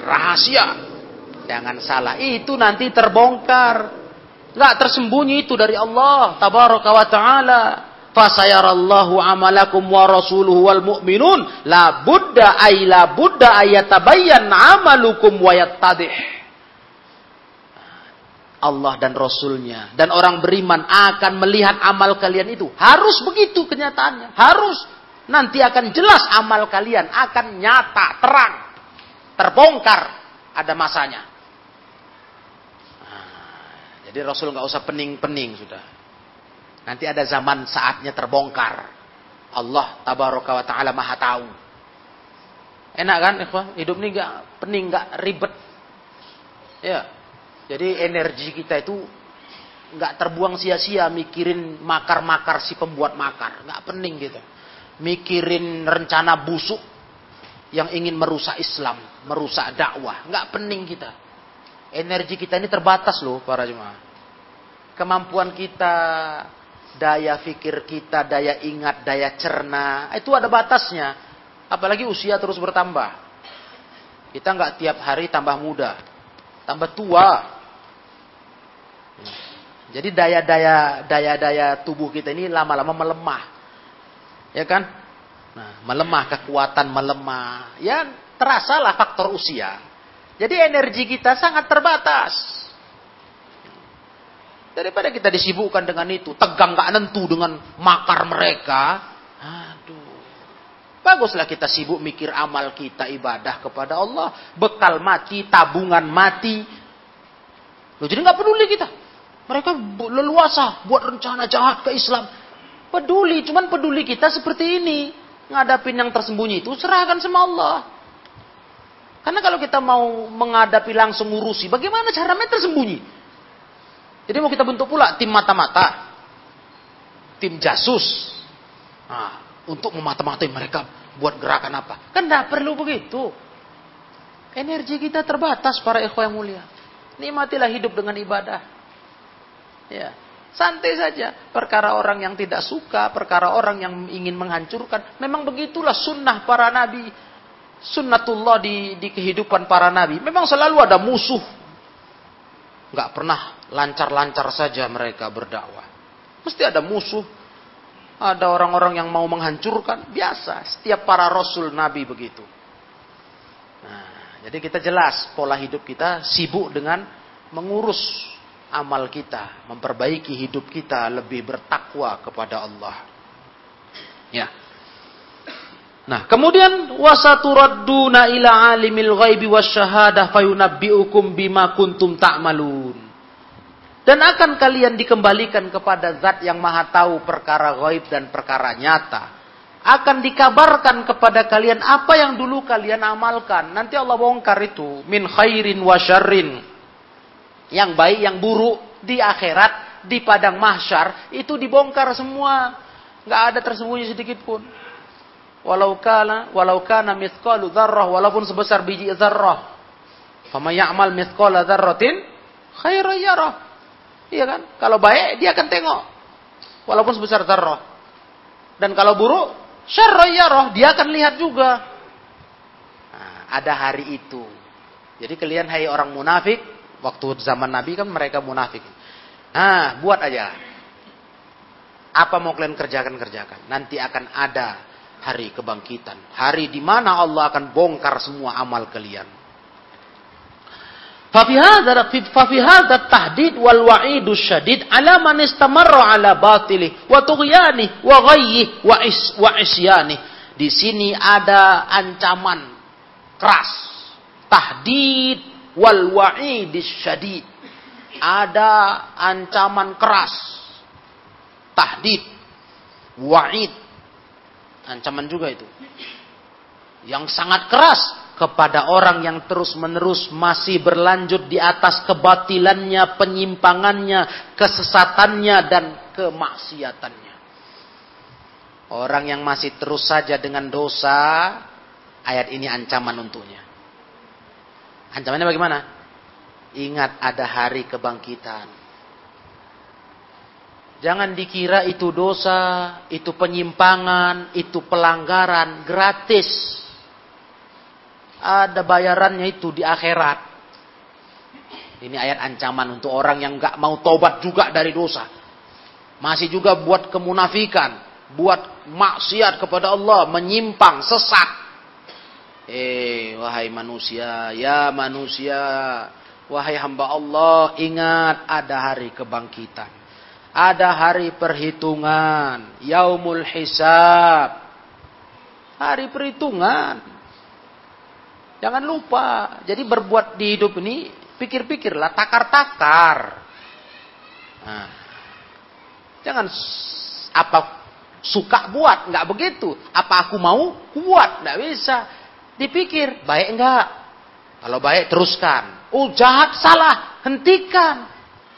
Rahasia. Jangan salah. Itu nanti terbongkar. Nggak tersembunyi itu dari Allah. Tabaraka wa ta'ala. Fasayarallahu amalakum wa rasuluhu wal mu'minun. La buddha ay la buddha ayatabayyan amalukum wa yattadih. Allah dan Rasulnya. Dan orang beriman akan melihat amal kalian itu. Harus begitu kenyataannya. Harus. Nanti akan jelas amal kalian. Akan nyata, terang. Terbongkar. Ada masanya. Jadi Rasul nggak usah pening-pening sudah. Nanti ada zaman saatnya terbongkar. Allah tabaraka wa ta'ala maha tahu. Enak kan ikhwah? Hidup ini nggak pening, nggak ribet. Ya, jadi energi kita itu nggak terbuang sia-sia mikirin makar-makar si pembuat makar, nggak pening gitu. Mikirin rencana busuk yang ingin merusak Islam, merusak dakwah, nggak pening kita. Energi kita ini terbatas loh para jemaah. Kemampuan kita, daya fikir kita, daya ingat, daya cerna, itu ada batasnya. Apalagi usia terus bertambah. Kita nggak tiap hari tambah muda, tambah tua. Jadi daya-daya daya-daya tubuh kita ini lama-lama melemah. Ya kan? Nah, melemah, kekuatan melemah. Ya, terasalah faktor usia. Jadi energi kita sangat terbatas. Daripada kita disibukkan dengan itu, tegang gak nentu dengan makar mereka. Aduh. Baguslah kita sibuk mikir amal kita ibadah kepada Allah. Bekal mati, tabungan mati. Loh, jadi nggak peduli kita. Mereka leluasa buat rencana jahat ke Islam. Peduli, cuman peduli kita seperti ini. Ngadapin yang tersembunyi itu serahkan sama Allah. Karena kalau kita mau menghadapi langsung ngurusi, bagaimana caranya tersembunyi? Jadi mau kita bentuk pula tim mata-mata. Tim jasus. Nah, untuk memata-matai mereka buat gerakan apa. Kan tidak perlu begitu. Energi kita terbatas para ikhwan yang mulia. Nikmatilah hidup dengan ibadah. Ya, santai saja. Perkara orang yang tidak suka, perkara orang yang ingin menghancurkan, memang begitulah sunnah para nabi. Sunnatullah di, di kehidupan para nabi. Memang selalu ada musuh. Gak pernah lancar-lancar saja mereka berdakwah. Mesti ada musuh. Ada orang-orang yang mau menghancurkan. Biasa. Setiap para rasul nabi begitu. Jadi kita jelas pola hidup kita sibuk dengan mengurus amal kita, memperbaiki hidup kita lebih bertakwa kepada Allah. Ya. Nah, kemudian wasaturadduna ila alimil ghaibi wasyahadah fayunabbiukum bima kuntum ta'malun. Dan akan kalian dikembalikan kepada zat yang maha tahu perkara gaib dan perkara nyata akan dikabarkan kepada kalian apa yang dulu kalian amalkan. Nanti Allah bongkar itu min khairin wa syarrin. Yang baik, yang buruk di akhirat, di padang mahsyar itu dibongkar semua. Nggak ada tersembunyi sedikit pun. Walau kana walau kana walaupun sebesar biji dzarrah. Fama ya'mal mithqala dzarratin khairan yarah. Iya kan? Kalau baik dia akan tengok. Walaupun sebesar dzarrah. Dan kalau buruk syarrayarah, dia akan lihat juga. Nah, ada hari itu. Jadi kalian hai orang munafik, waktu zaman Nabi kan mereka munafik. Nah, buat aja. Apa mau kalian kerjakan kerjakan. Nanti akan ada hari kebangkitan. Hari di mana Allah akan bongkar semua amal kalian. Fafi hadha tahdid wal wa'idu syadid ala man istamarra ala batili wa tughyani wa ghayyi wa is wa isyani. Di sini ada ancaman keras. Tahdid wal wa'id syadid. Ada ancaman keras. Tahdid, wa'id. Ancaman juga itu. Yang sangat keras kepada orang yang terus-menerus masih berlanjut di atas kebatilannya, penyimpangannya, kesesatannya, dan kemaksiatannya. Orang yang masih terus saja dengan dosa, ayat ini ancaman untuknya. Ancamannya bagaimana? Ingat ada hari kebangkitan. Jangan dikira itu dosa, itu penyimpangan, itu pelanggaran gratis ada bayarannya itu di akhirat. Ini ayat ancaman untuk orang yang nggak mau tobat juga dari dosa. Masih juga buat kemunafikan, buat maksiat kepada Allah, menyimpang, sesat. Eh, wahai manusia, ya manusia, wahai hamba Allah, ingat ada hari kebangkitan. Ada hari perhitungan, yaumul hisab. Hari perhitungan. Jangan lupa. Jadi berbuat di hidup ini, pikir-pikirlah, takar-takar. Nah, jangan apa suka buat, nggak begitu. Apa aku mau buat, nggak bisa. Dipikir, baik enggak? Kalau baik teruskan. Oh jahat, salah, hentikan.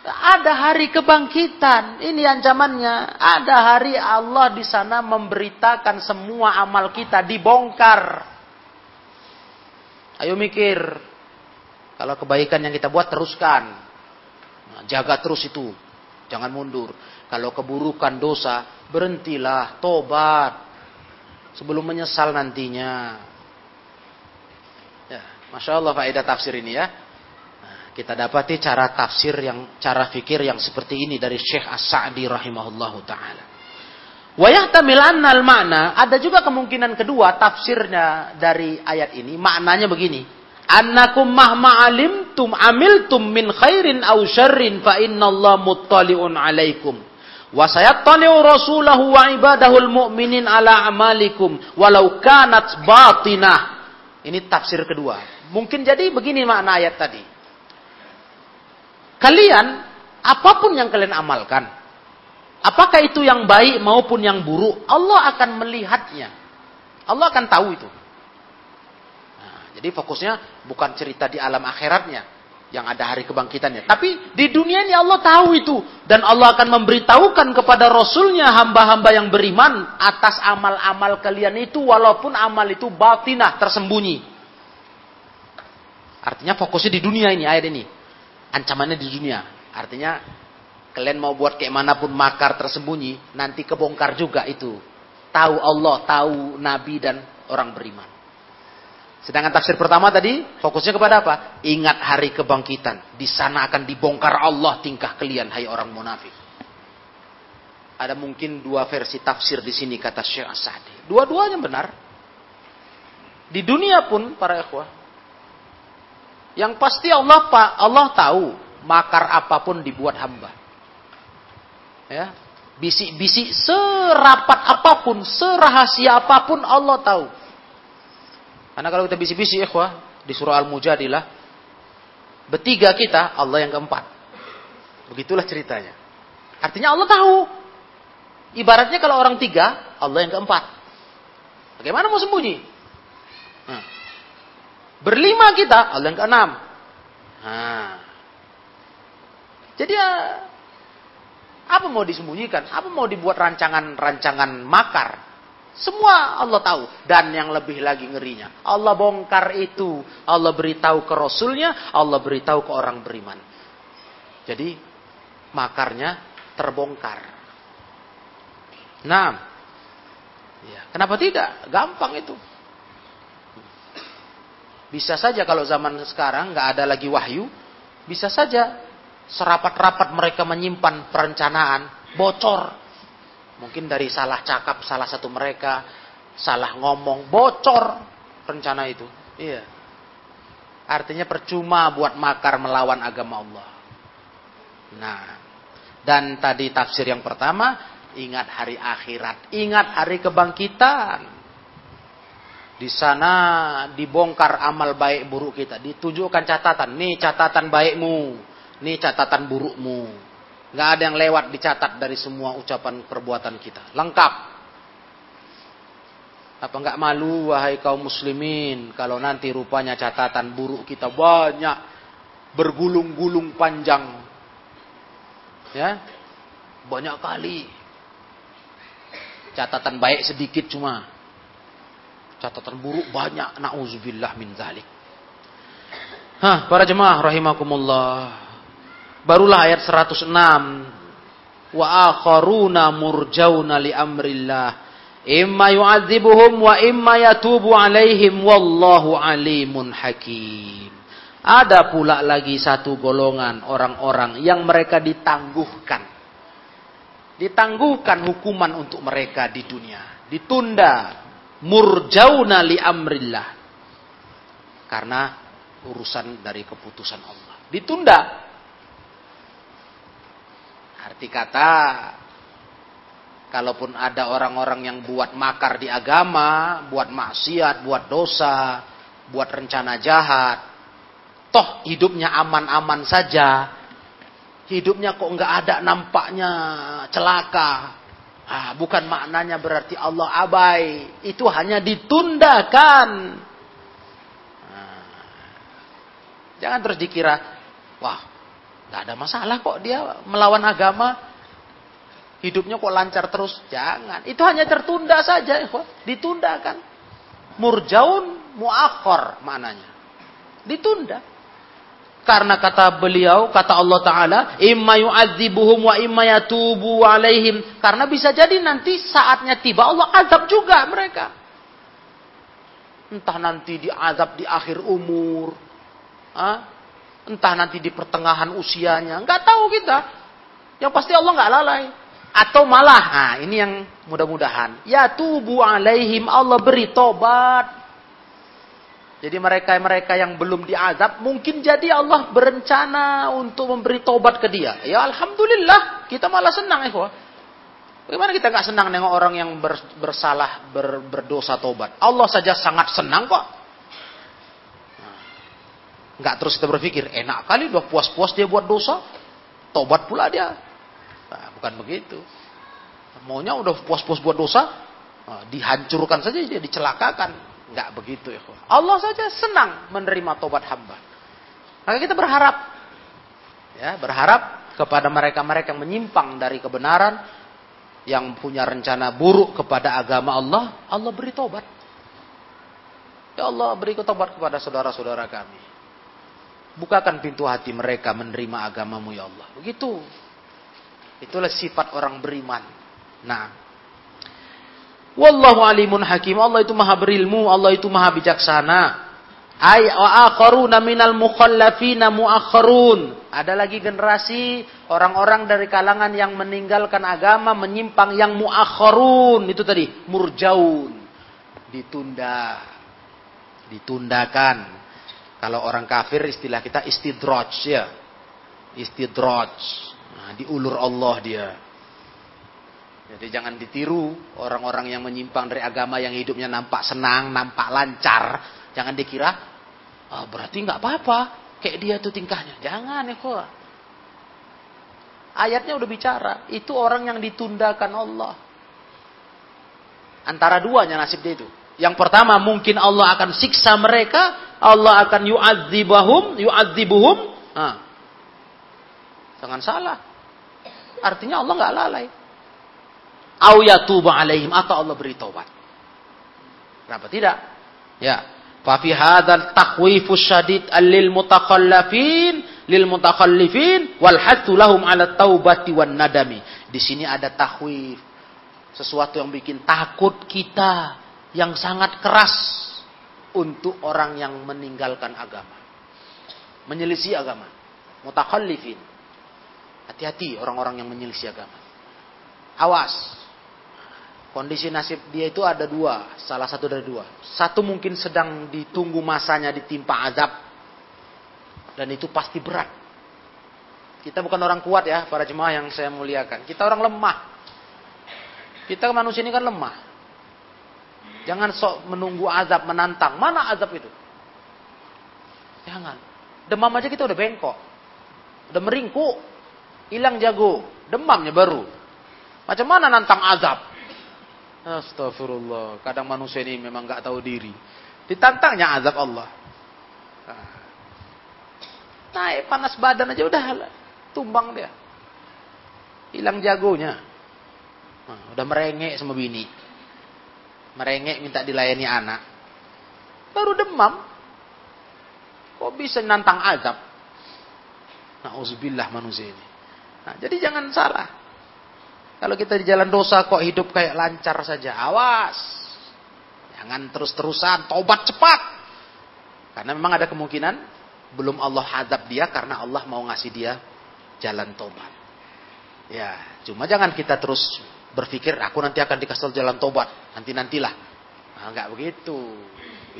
Ada hari kebangkitan. Ini ancamannya. Ada hari Allah di sana memberitakan semua amal kita dibongkar. Ayo mikir. Kalau kebaikan yang kita buat teruskan. Nah, jaga terus itu. Jangan mundur. Kalau keburukan dosa, berhentilah, tobat. Sebelum menyesal nantinya. Ya, Masya Allah faedah tafsir ini ya. Nah, kita dapati cara tafsir yang, cara fikir yang seperti ini dari Syekh As-Sa'di rahimahullahu ta'ala. Wayahtamil annal makna, ada juga kemungkinan kedua tafsirnya dari ayat ini, maknanya begini. Annakum mahma alimtum amiltum min khairin aw syarrin fa innallaha muttali'un alaikum. Wa sayattali'u rasulahu wa ibadahul mu'minin ala amalikum walau kanat batinah. Ini tafsir kedua. Mungkin jadi begini makna ayat tadi. Kalian apa pun yang kalian amalkan, Apakah itu yang baik maupun yang buruk, Allah akan melihatnya. Allah akan tahu itu. Nah, jadi fokusnya bukan cerita di alam akhiratnya. yang ada hari kebangkitannya. Tapi di dunia ini Allah tahu itu. Dan Allah akan memberitahukan kepada Rasulnya hamba-hamba yang beriman atas amal-amal kalian itu walaupun amal itu batinah, tersembunyi. Artinya fokusnya di dunia ini, ayat ini. Ancamannya di dunia. Artinya kalian mau buat kayak mana pun makar tersembunyi, nanti kebongkar juga itu. Tahu Allah, tahu Nabi dan orang beriman. Sedangkan tafsir pertama tadi fokusnya kepada apa? Ingat hari kebangkitan. Di sana akan dibongkar Allah tingkah kalian hai orang munafik. Ada mungkin dua versi tafsir di sini kata Syekh Asadi. Dua-duanya benar. Di dunia pun para ikhwah. Yang pasti Allah Allah tahu makar apa pun dibuat hamba. Ya, bisik-bisik serapat apa pun, serahasia apa pun Allah tahu. Karena kalau kita bisik-bisik ikhwah di surah Al-Mujadilah bertiga kita Allah yang keempat. Begitulah ceritanya. Artinya Allah tahu. Ibaratnya kalau orang tiga, Allah yang keempat. Bagaimana mau sembunyi? Nah. Berlima kita, Allah yang keenam. Nah. Jadi ya, apa mau disembunyikan? Apa mau dibuat rancangan-rancangan makar? Semua Allah tahu. Dan yang lebih lagi ngerinya. Allah bongkar itu. Allah beritahu ke Rasulnya. Allah beritahu ke orang beriman. Jadi makarnya terbongkar. Nah. Ya, kenapa tidak? Gampang itu. Bisa saja kalau zaman sekarang nggak ada lagi wahyu. Bisa saja serapat-rapat mereka menyimpan perencanaan. Bocor Mungkin dari salah cakap salah satu mereka, salah ngomong, bocor rencana itu. Iya. Artinya percuma buat makar melawan agama Allah. Nah, dan tadi tafsir yang pertama, ingat hari akhirat, ingat hari kebangkitan. Di sana dibongkar amal baik buruk kita, ditunjukkan catatan, nih catatan baikmu, nih catatan burukmu. Nggak ada yang lewat dicatat dari semua ucapan perbuatan kita. Lengkap. Apa nggak malu wahai kaum muslimin kalau nanti rupanya catatan buruk kita banyak bergulung-gulung panjang. Ya. Banyak kali. Catatan baik sedikit cuma. Catatan buruk banyak. Nauzubillah min zalik. Hah, para jemaah rahimakumullah. Barulah ayat 106. Wa akharuna murjauna li amrillah. Imma yu'adzibuhum wa imma yatubu alaihim wallahu alimun hakim. Ada pula lagi satu golongan orang-orang yang mereka ditangguhkan. Ditangguhkan hukuman untuk mereka di dunia. Ditunda. Murjauna li amrillah. Karena urusan dari keputusan Allah. Ditunda Arti kata, kalaupun ada orang-orang yang buat makar di agama, buat maksiat, buat dosa, buat rencana jahat, toh hidupnya aman-aman saja, hidupnya kok nggak ada nampaknya celaka. Ah, bukan maknanya berarti Allah abai, itu hanya ditundakan. Nah, jangan terus dikira, wah Gak ada masalah kok dia melawan agama. Hidupnya kok lancar terus. Jangan. Itu hanya tertunda saja. Ditunda kan. Murjaun muakhor maknanya. Ditunda. Karena kata beliau, kata Allah Ta'ala, imma yu'adzibuhum wa imma yatubu alaihim. Karena bisa jadi nanti saatnya tiba Allah azab juga mereka. Entah nanti diazab di akhir umur. Ah, Entah nanti di pertengahan usianya. Nggak tahu kita. Yang pasti Allah nggak lalai. Atau malah, nah ini yang mudah-mudahan. Ya tubuh alaihim Allah beri tobat. Jadi mereka-mereka yang belum diazab, mungkin jadi Allah berencana untuk memberi tobat ke dia. Ya Alhamdulillah, kita malah senang ya. Bagaimana kita nggak senang dengan orang yang bersalah, ber, berdosa tobat? Allah saja sangat senang kok. Nggak terus kita berpikir, enak kali udah puas-puas dia buat dosa, tobat pula dia. Nah, bukan begitu. Maunya udah puas-puas buat dosa, nah, dihancurkan saja dia, dicelakakan. Nggak begitu ya. Allah saja senang menerima tobat hamba. Maka kita berharap ya, berharap kepada mereka-mereka yang menyimpang dari kebenaran yang punya rencana buruk kepada agama Allah, Allah beri tobat. Ya Allah beri tobat kepada saudara-saudara kami. Bukakan pintu hati mereka menerima agamamu ya Allah. Begitu. Itulah sifat orang beriman. Nah. Wallahu alimun hakim. Allah itu maha berilmu. Allah itu maha bijaksana. Ay wa akharuna minal mukhallafina muakharun. Ada lagi generasi orang-orang dari kalangan yang meninggalkan agama, menyimpang yang muakharun. Itu tadi, murjaun. Ditunda. Ditundakan. Kalau orang kafir istilah kita istidraj ya. Istidraj. Nah, diulur Allah dia. Jadi jangan ditiru orang-orang yang menyimpang dari agama yang hidupnya nampak senang, nampak lancar Jangan dikira, oh, berarti nggak apa-apa. Kayak dia tuh tingkahnya. Jangan ya kok. Ayatnya udah bicara. Itu orang yang ditundakan Allah. Antara duanya nasib dia itu. Yang pertama mungkin Allah akan siksa mereka. Allah akan yu'adzibahum. Yu'adzibuhum. Nah. Jangan salah. Artinya Allah nggak lalai. Au yatuba alaihim. Atau Allah beri taubat. Kenapa tidak? Ya. Fafi hadzal takhwifus syadid lil mutakhallifin lil mutakhallifin wal hattu lahum ala taubati wan nadami. Di sini ada takhwif. Sesuatu yang bikin takut kita yang sangat keras untuk orang yang meninggalkan agama. Menyelisih agama. Mutakhallifin. Hati-hati orang-orang yang menyelisih agama. Awas, Kondisi nasib dia itu ada dua, salah satu dari dua. Satu mungkin sedang ditunggu masanya ditimpa azab. Dan itu pasti berat. Kita bukan orang kuat ya, para jemaah yang saya muliakan. Kita orang lemah. Kita manusia ini kan lemah. Jangan sok menunggu azab, menantang. Mana azab itu? Jangan. Demam aja kita udah bengkok. Udah meringkuk. Hilang jago. Demamnya baru. Macam mana nantang azab? Astagfirullah. Kadang manusia ini memang nggak tahu diri. Ditantangnya azab Allah. Naik panas badan aja udah tumbang dia. Hilang jagonya. Nah, udah merengek sama bini. Merengek minta dilayani anak. Baru demam. Kok bisa nantang azab? Nauzubillah manusia ini. Nah, jadi jangan salah. Kalau kita di jalan dosa kok hidup kayak lancar saja, awas. Jangan terus-terusan, tobat cepat. Karena memang ada kemungkinan belum Allah hadap dia karena Allah mau ngasih dia jalan tobat. Ya, cuma jangan kita terus berpikir aku nanti akan dikasih jalan tobat, nanti-nantilah. Nah, enggak begitu.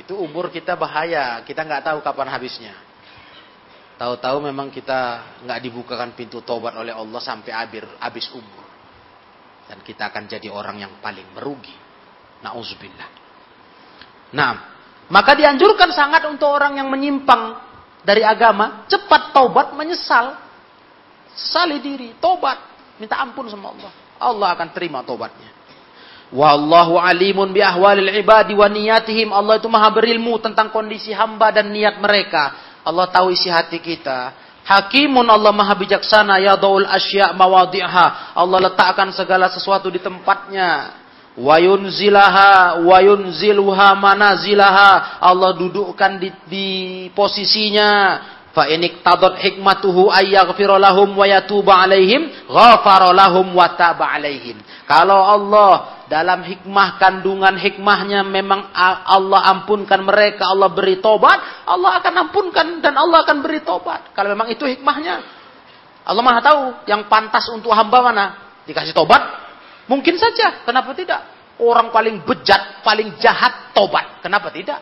Itu umur kita bahaya, kita nggak tahu kapan habisnya. Tahu-tahu memang kita nggak dibukakan pintu tobat oleh Allah sampai habis habis umur. Dan kita akan jadi orang yang paling merugi. Nauzubillah. Nah, maka dianjurkan sangat untuk orang yang menyimpang dari agama, cepat taubat, menyesal. Sesali diri, tobat, minta ampun sama Allah. Allah akan terima tobatnya. Wallahu alimun bi ahwalil ibadi wa niyatihim. Allah itu maha berilmu tentang kondisi hamba dan niat mereka. Allah tahu isi hati kita. Hakimun Allah maha bijaksana ya daul asya mawadi'ha. Allah letakkan segala sesuatu di tempatnya. Wa yunzilaha wa yunziluha manazilaha. Allah dudukkan di, di posisinya. Fa inik tadot hikmatuhu ayyaghfira lahum wa yatuba alaihim ghafara lahum wa taba alaihim. Kalau Allah dalam hikmah kandungan hikmahnya memang Allah ampunkan mereka, Allah beri tobat, Allah akan ampunkan dan Allah akan beri tobat. Kalau memang itu hikmahnya. Allah Maha tahu yang pantas untuk hamba mana. Dikasih tobat, mungkin saja. Kenapa tidak? Orang paling bejat, paling jahat tobat. Kenapa tidak?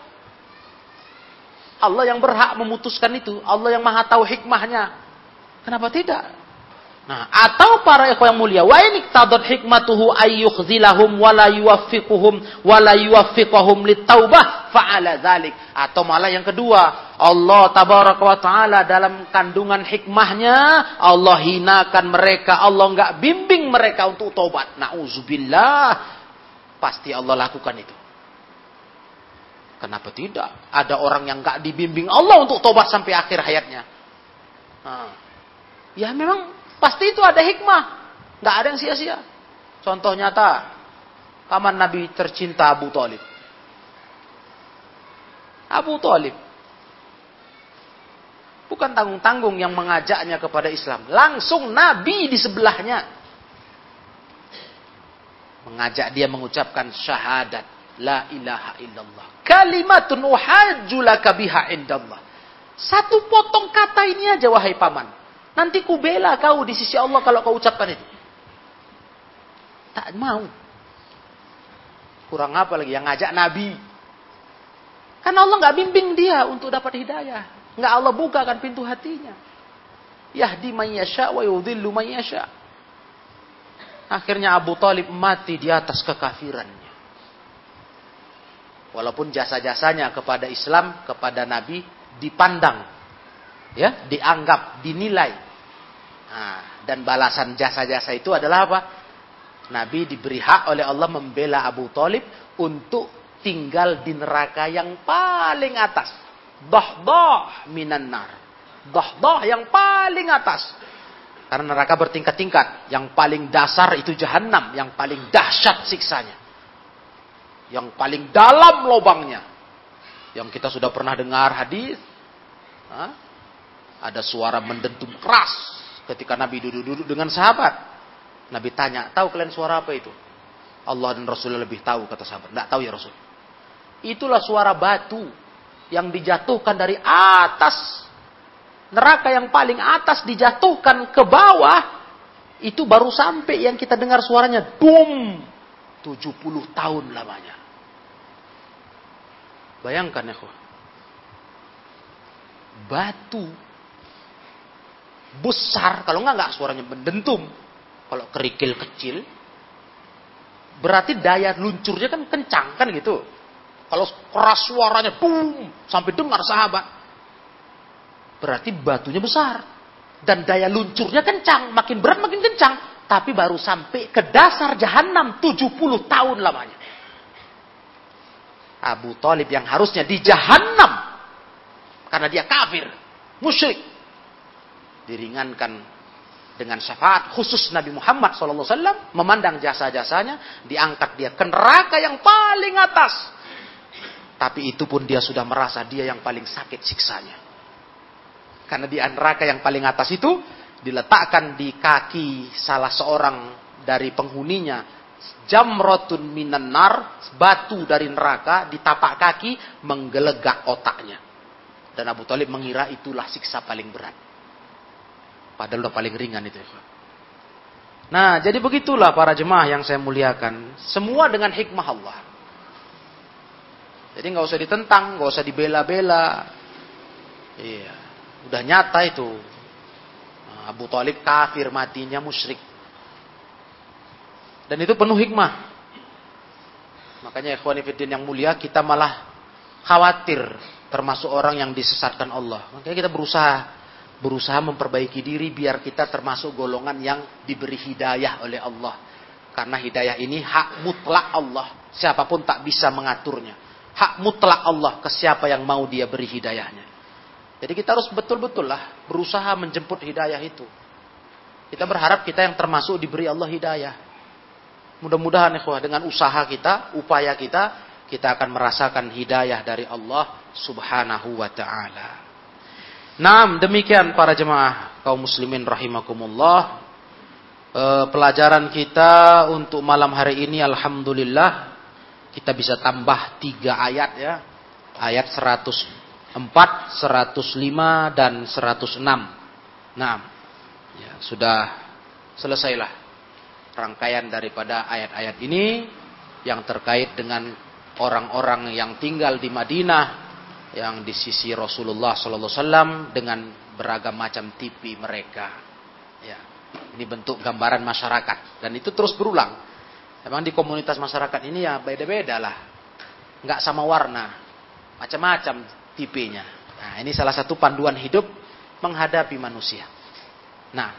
Allah yang berhak memutuskan itu. Allah yang maha tahu hikmahnya. Kenapa tidak? Nah, atau para ikhwan yang mulia, wa in iktadad hikmatuhu ayyukhzilahum wa la yuwaffiquhum wa la litaubah fa'ala dzalik. Atau malah yang kedua, Allah tabaraka wa taala dalam kandungan hikmahnya Allah hinakan mereka, Allah enggak bimbing mereka untuk tobat. Nauzubillah. Pasti Allah lakukan itu. Kenapa tidak? Ada orang yang enggak dibimbing Allah untuk tobat sampai akhir hayatnya. Nah. Ya memang pasti itu ada hikmah. Nggak ada yang sia-sia. Contoh nyata, paman Nabi tercinta Abu Talib. Abu Talib. Bukan tanggung-tanggung yang mengajaknya kepada Islam. Langsung Nabi di sebelahnya. Mengajak dia mengucapkan syahadat. La ilaha illallah. Kalimatun uhajulaka biha indallah. Satu potong kata ini aja wahai paman. Nanti ku bela kau di sisi Allah kalau kau ucapkan itu. Tak mau. Kurang apa lagi yang ngajak Nabi. Karena Allah nggak bimbing dia untuk dapat hidayah. Nggak Allah bukakan pintu hatinya. Yahdi man yasha wa yudhillu man yasha. Akhirnya Abu Talib mati di atas kekafirannya. Walaupun jasa-jasanya kepada Islam, kepada Nabi dipandang, ya, dianggap, dinilai. Nah, dan balasan jasa-jasa itu adalah apa? Nabi diberi hak oleh Allah membela Abu Talib untuk tinggal di neraka yang paling atas. Dahdah minan nar. Dahdah yang paling atas. Karena neraka bertingkat-tingkat. Yang paling dasar itu jahanam. Yang paling dahsyat siksanya yang paling dalam lubangnya. Yang kita sudah pernah dengar hadis, ada suara mendentum keras ketika Nabi duduk-duduk dengan sahabat. Nabi tanya, tahu kalian suara apa itu? Allah dan Rasulullah lebih tahu kata sahabat. Tidak tahu ya Rasul. Itulah suara batu yang dijatuhkan dari atas neraka yang paling atas dijatuhkan ke bawah itu baru sampai yang kita dengar suaranya dum 70 tahun lamanya. Bayangkan ya, batu besar, kalau nggak nggak suaranya mendentum. Kalau kerikil kecil, berarti daya luncurnya kan kencang kan gitu. Kalau keras suaranya, boom, sampai dengar sahabat, berarti batunya besar dan daya luncurnya kencang, makin berat makin kencang. Tapi baru sampai ke dasar jahanam 70 tahun lamanya. Abu Talib yang harusnya di jahanam karena dia kafir, musyrik, diringankan dengan syafaat khusus Nabi Muhammad SAW memandang jasa-jasanya diangkat dia ke neraka yang paling atas. Tapi itu pun dia sudah merasa dia yang paling sakit siksanya. Karena di neraka yang paling atas itu diletakkan di kaki salah seorang dari penghuninya jamrotun minan nar, batu dari neraka di tapak kaki menggelegak otaknya. Dan Abu Talib mengira itulah siksa paling berat. Padahal udah paling ringan itu. Nah, jadi begitulah para jemaah yang saya muliakan. Semua dengan hikmah Allah. Jadi nggak usah ditentang, nggak usah dibela-bela. Iya, udah nyata itu. Abu Talib kafir matinya musyrik. Dan itu penuh hikmah. Makanya ikhwan yang mulia kita malah khawatir termasuk orang yang disesatkan Allah. Makanya kita berusaha berusaha memperbaiki diri biar kita termasuk golongan yang diberi hidayah oleh Allah. Karena hidayah ini hak mutlak Allah. Siapa pun tak bisa mengaturnya. Hak mutlak Allah ke siapa yang mau dia beri hidayahnya. Jadi kita harus betul-betul lah berusaha menjemput hidayah itu. Kita berharap kita yang termasuk diberi Allah hidayah. Mudah-mudahan ikhwah dengan usaha kita, upaya kita, kita akan merasakan hidayah dari Allah Subhanahu wa taala. Demikian para jemaah kaum muslimin rahimakumullah. E, pelajaran kita untuk malam hari ini alhamdulillah kita bisa tambah tiga ayat ya. Ayat 104, 105 dan 106. Nah, ya, sudah selesailah rangkaian daripada ayat-ayat ini yang terkait dengan orang-orang yang tinggal di Madinah yang di sisi Rasulullah sallallahu wasallam dengan beragam macam tipi mereka. Ya. Ini bentuk gambaran masyarakat dan itu terus berulang. Memang di komunitas masyarakat ini ya beda-beda lah. Enggak sama warna. Macam-macam tipenya. Nah, ini salah satu panduan hidup menghadapi manusia. Nah,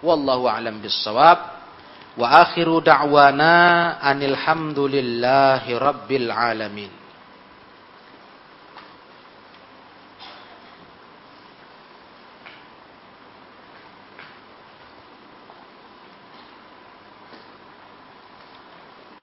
wallahu alam bissawab. Wa akhiru da'wana anil hamdulillahi rabbil alamin.